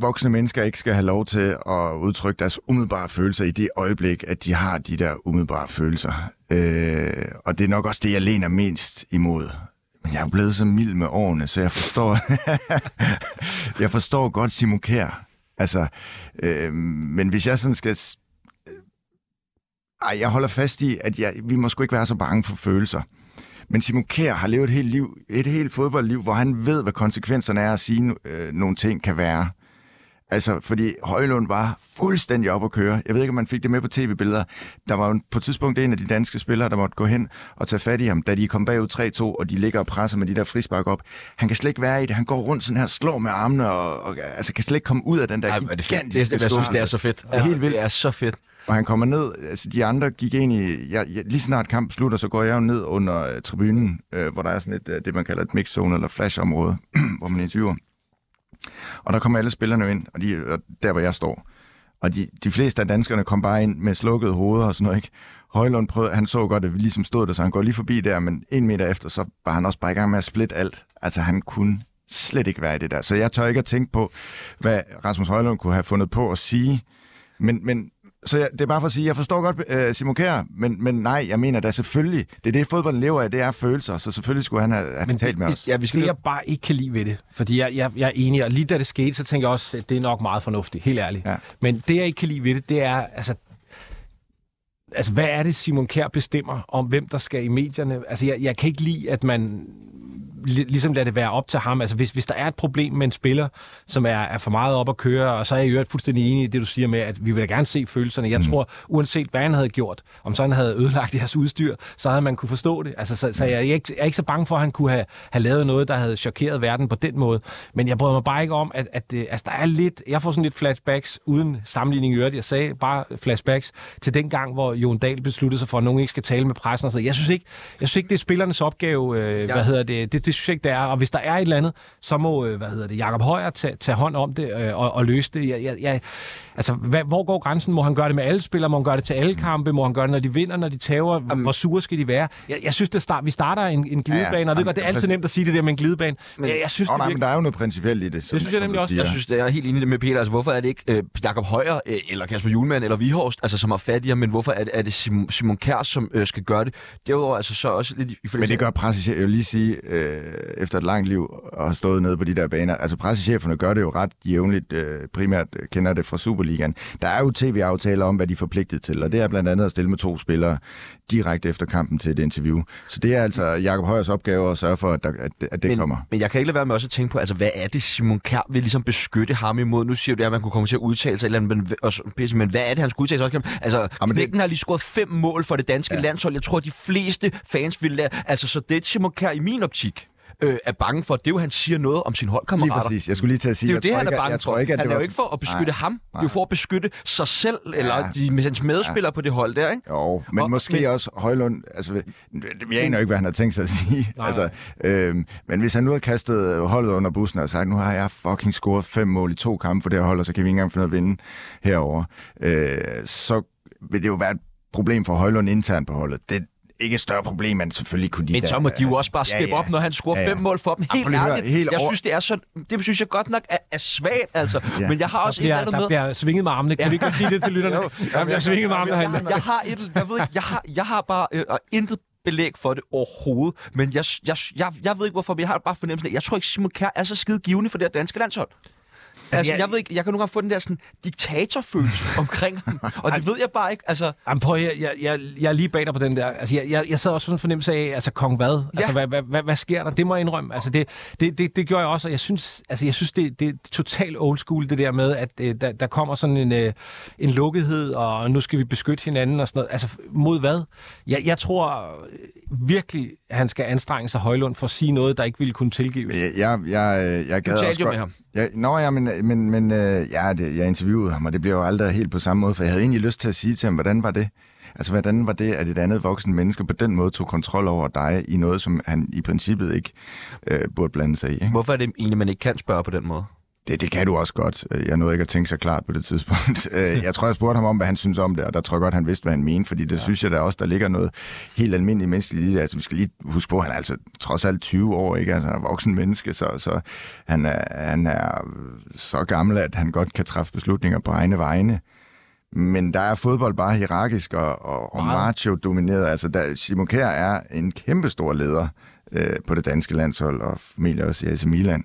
voksne mennesker ikke skal have lov til at udtrykke deres umiddelbare følelser i det øjeblik, at de har de der umiddelbare følelser. Øh, og det er nok også det, jeg læner mest imod. Men jeg er blevet så mild med årene, så jeg forstår, jeg forstår godt Simon Kjær. Altså, øh, men hvis jeg sådan skal ej, jeg holder fast i, at jeg, vi må sgu ikke være så bange for følelser. Men Simon Kjær har levet et helt, liv, et helt fodboldliv, hvor han ved, hvad konsekvenserne er at sige, øh, nogle ting kan være. Altså, fordi Højlund var fuldstændig op at køre. Jeg ved ikke, om man fik det med på tv-billeder. Der var jo på et tidspunkt en af de danske spillere, der måtte gå hen og tage fat i ham, da de kom bagud 3-2, og de ligger og presser med de der frispark op. Han kan slet ikke være i det. Han går rundt sådan her, slår med armene, og, og altså, kan slet ikke komme ud af den der Ej, er det gigantiske Det, det, jeg synes, det er så fedt. er helt vildt. Det er så fedt. Og han kommer ned, altså de andre gik ind i, jeg, jeg, lige snart kampen slutter, så går jeg jo ned under øh, tribunen, øh, hvor der er sådan et, øh, det man kalder et mixzone eller flashområde, hvor man interviewer. Og der kommer alle spillerne ind, og, de, og der hvor jeg står. Og de, de fleste af danskerne kom bare ind med slukkede hoveder og sådan noget, ikke? Højlund prøvede, han så godt, at vi ligesom stod der, så han går lige forbi der, men en meter efter, så var han også bare i gang med at splitte alt. Altså han kunne slet ikke være i det der. Så jeg tør ikke at tænke på, hvad Rasmus Højlund kunne have fundet på at sige. Men, men så jeg, det er bare for at sige, jeg forstår godt uh, Simon Kjær, men, men nej, jeg mener da selvfølgelig, det er det, fodbolden lever af, det er følelser, så selvfølgelig skulle han have, have Men talt med os. Ja, vi skal Det, jeg bare ikke kan lide ved det, fordi jeg, jeg, jeg er enig, og lige da det skete, så tænker jeg også, at det er nok meget fornuftigt, helt ærligt. Ja. Men det, jeg ikke kan lide ved det, det er, altså, altså hvad er det, Simon Kjær bestemmer om, hvem der skal i medierne? Altså, jeg, jeg kan ikke lide, at man ligesom lader det være op til ham. Altså, hvis, hvis der er et problem med en spiller, som er, er for meget op at køre, og så er jeg jo fuldstændig enig i det, du siger med, at vi vil da gerne se følelserne. Jeg mm. tror, uanset hvad han havde gjort, om så han havde ødelagt jeres udstyr, så havde man kunne forstå det. Altså, så, så jeg, er ikke, jeg er ikke så bange for, at han kunne have, have lavet noget, der havde chokeret verden på den måde. Men jeg bryder mig bare ikke om, at, at det, altså, der er lidt, jeg får sådan lidt flashbacks, uden sammenligning i øvrigt. Jeg sagde bare flashbacks til den gang, hvor Jon Dahl besluttede sig for, at nogen ikke skal tale med pressen. Og så. Jeg synes ikke, jeg synes ikke det er spillernes opgave, øh, ja. hvad hedder det, det, det synes jeg ikke, det er. Og hvis der er et eller andet, så må, øh, hvad hedder det, Jakob Højer tage, tage hånd om det øh, og, og løse det. Jeg, jeg, jeg, altså, hvad, hvor går grænsen? Må han gøre det med alle spillere? Må han gøre det til alle kampe? Må han gøre det, når de vinder, når de tager? Um, hvor sure skal de være? Jeg, jeg synes, det start, vi starter en, en glidebane, Ja, ja. og jeg ved godt, det er altid nemt at sige det der med en glidebane. Men, jeg, jeg synes, Åh, det nej, virker... men der er jo noget principielt i det. Som, Det synes jeg nemlig også. Jeg synes, det er helt enig med Peter. Altså, hvorfor er det ikke øh, Jakob Højer, øh, eller Kasper Julemand, eller Vihorst, altså, som har fat i ham, men hvorfor er det, er det Simon, Simon Kjær, som øh, skal gøre det? Derudover altså så også lidt... i Men det gør presset, jeg vil lige sige, øh, øh, efter et langt liv og har stået nede på de der baner. Altså pressecheferne gør det jo ret jævnligt, øh, primært kender det fra Superligaen. Der er jo tv-aftaler om, hvad de er forpligtet til, og det er blandt andet at stille med to spillere direkte efter kampen til et interview. Så det er altså Jakob Højers opgave at sørge for, at, der, at, at det men, kommer. Men jeg kan ikke lade være med også at tænke på, altså, hvad er det, Simon Kjær vil ligesom beskytte ham imod? Nu siger du, at man kunne komme til at udtale sig et eller andet, men, og, pisse, men hvad er det, han skulle udtale sig også? Altså, Jamen, Knækken har lige scoret fem mål for det danske ja. landshold. Jeg tror, de fleste fans vil lade... Altså, så det Simon Kjær i min optik øh, er bange for, det er jo, han siger noget om Lige holdkammerater. præcis. Jeg skulle lige til at sige, Det er jo det, tror han er ikke, at- bange for. ikke, at han er jo ikke for at beskytte Nej, ham. Det er jo nej. for at beskytte sig selv, eller de, med hans medspillere på det hold der, ikke? Jo, men Og- måske men- også Højlund, altså, jeg aner ikke, hvad han har tænkt sig at sige. Nej. altså, øhm, men hvis han nu har kastet holdet under bussen og sagt, nu har jeg fucking scoret fem mål i to kampe for det her hold, og så kan vi ikke engang finde af at vinde herover, øh, så vil det jo være et problem for Højlund internt på holdet. Det ikke et større problem, men selvfølgelig kunne de Men da- så må de jo også bare Ja, steppe ja. op, når han scorer Ja, ja. fem mål for dem. Helt at høre, ærligt. helt Jeg synes, det er så... Det synes jeg godt nok er, er svagt, altså. Ja. Men jeg har Der også et eller bliver, andet der med... bliver svinget med armene. Kan vi ikke godt sige det til lytterne? Der bliver svinget med armene jeg, jeg, jeg har et, jeg ved ikke, jeg har, jeg har bare øh, intet belæg for det overhovedet, men jeg, jeg, jeg, jeg ved ikke hvorfor, men jeg har bare fornemmelsen af, jeg tror ikke, Simon Kjær er så skide givende for det her danske landshold. Altså, jeg, jeg- jeg ved ikke, jeg kan nogle gange få den der sådan diktatorfølelse omkring ham, og det ved jeg bare ikke. Altså, Jamen, prøv, jeg, jeg, jeg, jeg er lige bag dig på den der. Altså, jeg, jeg, jeg sad også med en fornemmelse af, altså, kong hvad? Altså, Ja. hvad, hvad, hvad, hvad sker der? Det må jeg indrømme. Altså, det, det, det, det gør jeg også, og jeg synes, altså, jeg synes det, det er totalt old school, det der med, at øh, der, der kommer sådan en, øh, en lukkethed, og nu skal vi beskytte hinanden og sådan noget. Altså, mod hvad? Jeg, jeg tror øh, virkelig, han skal anstrenge sig Højlund for at sige noget, der ikke ville kunne tilgive. Jeg, jeg, jeg, jeg gad talte også jo godt... med ham. Ja, nå ja, men, Øh, men, men øh, ja, det, jeg interviewede ham, og det blev jo aldrig helt på samme måde, for jeg havde egentlig lyst til at sige til ham, hvordan var det? Altså, hvordan var det, at et andet voksen menneske på den måde tog kontrol over dig i noget, som han i princippet ikke øh, burde blande sig i? Ikke? hvorfor er det egentlig, man ikke kan spørge på den måde? Det, det kan du også godt. Jeg nåede ikke at tænke så klart på det tidspunkt. Øh, jeg tror, jeg spurgte ham om, hvad han synes om det, og der tror jeg godt, han vidste, hvad han mente, fordi det ja. synes jeg da også, der ligger noget helt almindeligt menneskeligt i det. Altså, vi skal lige huske på, at han er altså trods alt 20 år, ikke? Altså, han er voksen menneske, så, så han, er, han er så gammel, at han godt kan træffe beslutninger på egne vegne. Men der er fodbold bare hierarkisk og, og, og macho-domineret. Altså, der, Simon Kjær er en kæmpestor leder øh, på det danske landshold, og formentlig også i AC Milan.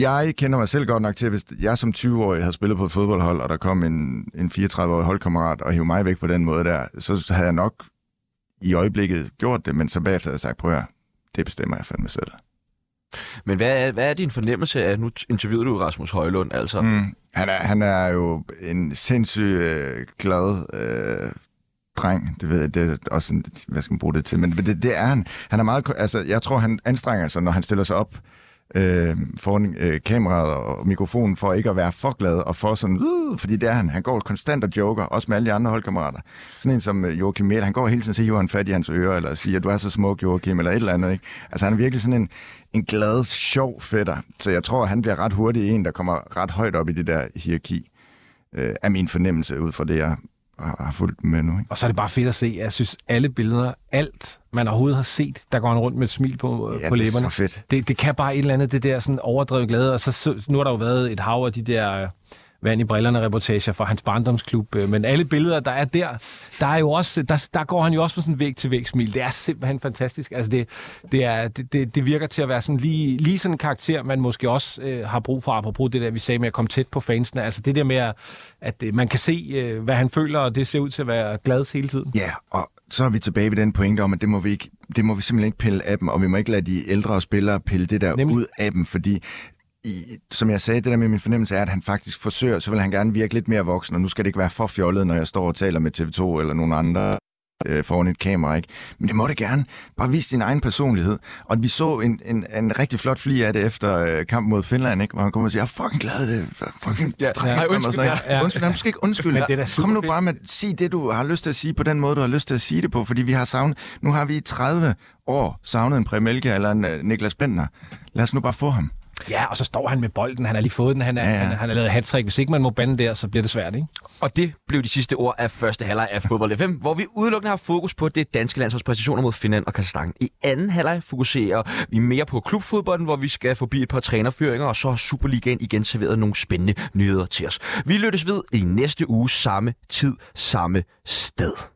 Jeg kender mig selv godt nok til, hvis jeg som 20-årig havde spillet på et fodboldhold, og der kom en, en 34-årig holdkammerat og hævde mig væk på den måde der, så havde jeg nok i øjeblikket gjort det, men så bagefter havde jeg sagt, prøv at det bestemmer jeg fandme selv. Men hvad er, hvad er din fornemmelse af, nu interviewede du Rasmus Højlund, altså? Mm. Han, er, han er jo en sindssygt øh, glad øh, dreng. Det ved jeg, det er også en, hvad skal man bruge det til, men det, det er han. Han er meget, altså, jeg tror, han anstrenger sig, når han stiller sig op øh, foran øh, kameraet og mikrofonen, for ikke at være for glad og for sådan, øh, fordi det er han. Han går konstant og joker, også med alle de andre holdkammerater. Sådan en som øh, Joachim Miel, han går hele tiden og siger, hiver han fat i hans øre, eller siger, du er så smuk, Joachim, eller et eller andet. Ikke? Altså han er virkelig sådan en, en glad, sjov fætter. Så jeg tror, han bliver ret hurtigt en, der kommer ret højt op i det der hierarki. Øh, er min fornemmelse ud fra det, jeg har, har fulgt med nu. Ikke? Og så er det bare fedt at se. Jeg synes, alle billeder, alt man overhovedet har set, der går han rundt med et smil på, Ja, på det er læberne. så fedt. Det, det kan bare et eller andet, det der sådan overdrevet glæde. Og så, nu har der jo været et hav af de der vand i brillerne reportager fra hans barndomsklub. øh, Men alle billeder, der er der, der, er jo også, der, der går han jo også med sådan en væg til væg smil. Det er simpelthen fantastisk. Altså det, det, er, det, det, det virker til at være sådan lige, lige sådan en karakter, man måske også øh, har brug for, apropos det der, vi sagde med at komme tæt på fansene. Altså det der med, at, at øh, man kan se, øh, hvad han føler, og det ser ud til at være glad hele tiden. Ja, og så er vi tilbage ved den pointe om, at det må vi, ikke, det må vi simpelthen ikke pille af dem, og vi må ikke lade de ældre spillere pille det der. Nemlig. ud af dem, fordi i, som jeg sagde, det der med min fornemmelse er, at han faktisk forsøger, så vil han gerne virke lidt mere voksen, og nu skal det ikke være for fjollet, når jeg står og taler med TV2 eller nogen andre øh, foran et kamera, ikke? Men det må det gerne. Bare vis din egen personlighed. Og vi så en, en, en rigtig flot fli af det efter øh, kampen mod Finland, ikke? Hvor han kom og siger, jeg er fucking glad, det fucking Ja, dreng, sådan undskyld, ja, ja. Undskyld, han skal ikke undskylde. Men det Kom nu bare med, sig det, du har lyst til at sige på den måde, du har lyst til at sige det på, fordi vi har savnet, nu har vi i 30 år savnet en Premelke eller en uh, Niklas Bentner. Lad os nu bare få ham. Ja, og så står han med bolden. Han har lige fået den. Han, er, ja. Han, han har lavet hat Hvis ikke man må bande der, så bliver det svært, ikke? Og det blev de sidste ord af første halvleg af Fodbold FM, hvor vi udelukkende har fokus på det danske landsholds præstationer mod Finland og Kazakhstan. I anden halvleg fokuserer vi mere på klubfodbolden, hvor vi skal forbi et par trænerføringer, og så har Superligaen igen serveret nogle spændende nyheder til os. Vi lyttes ved i næste uge samme tid, samme sted.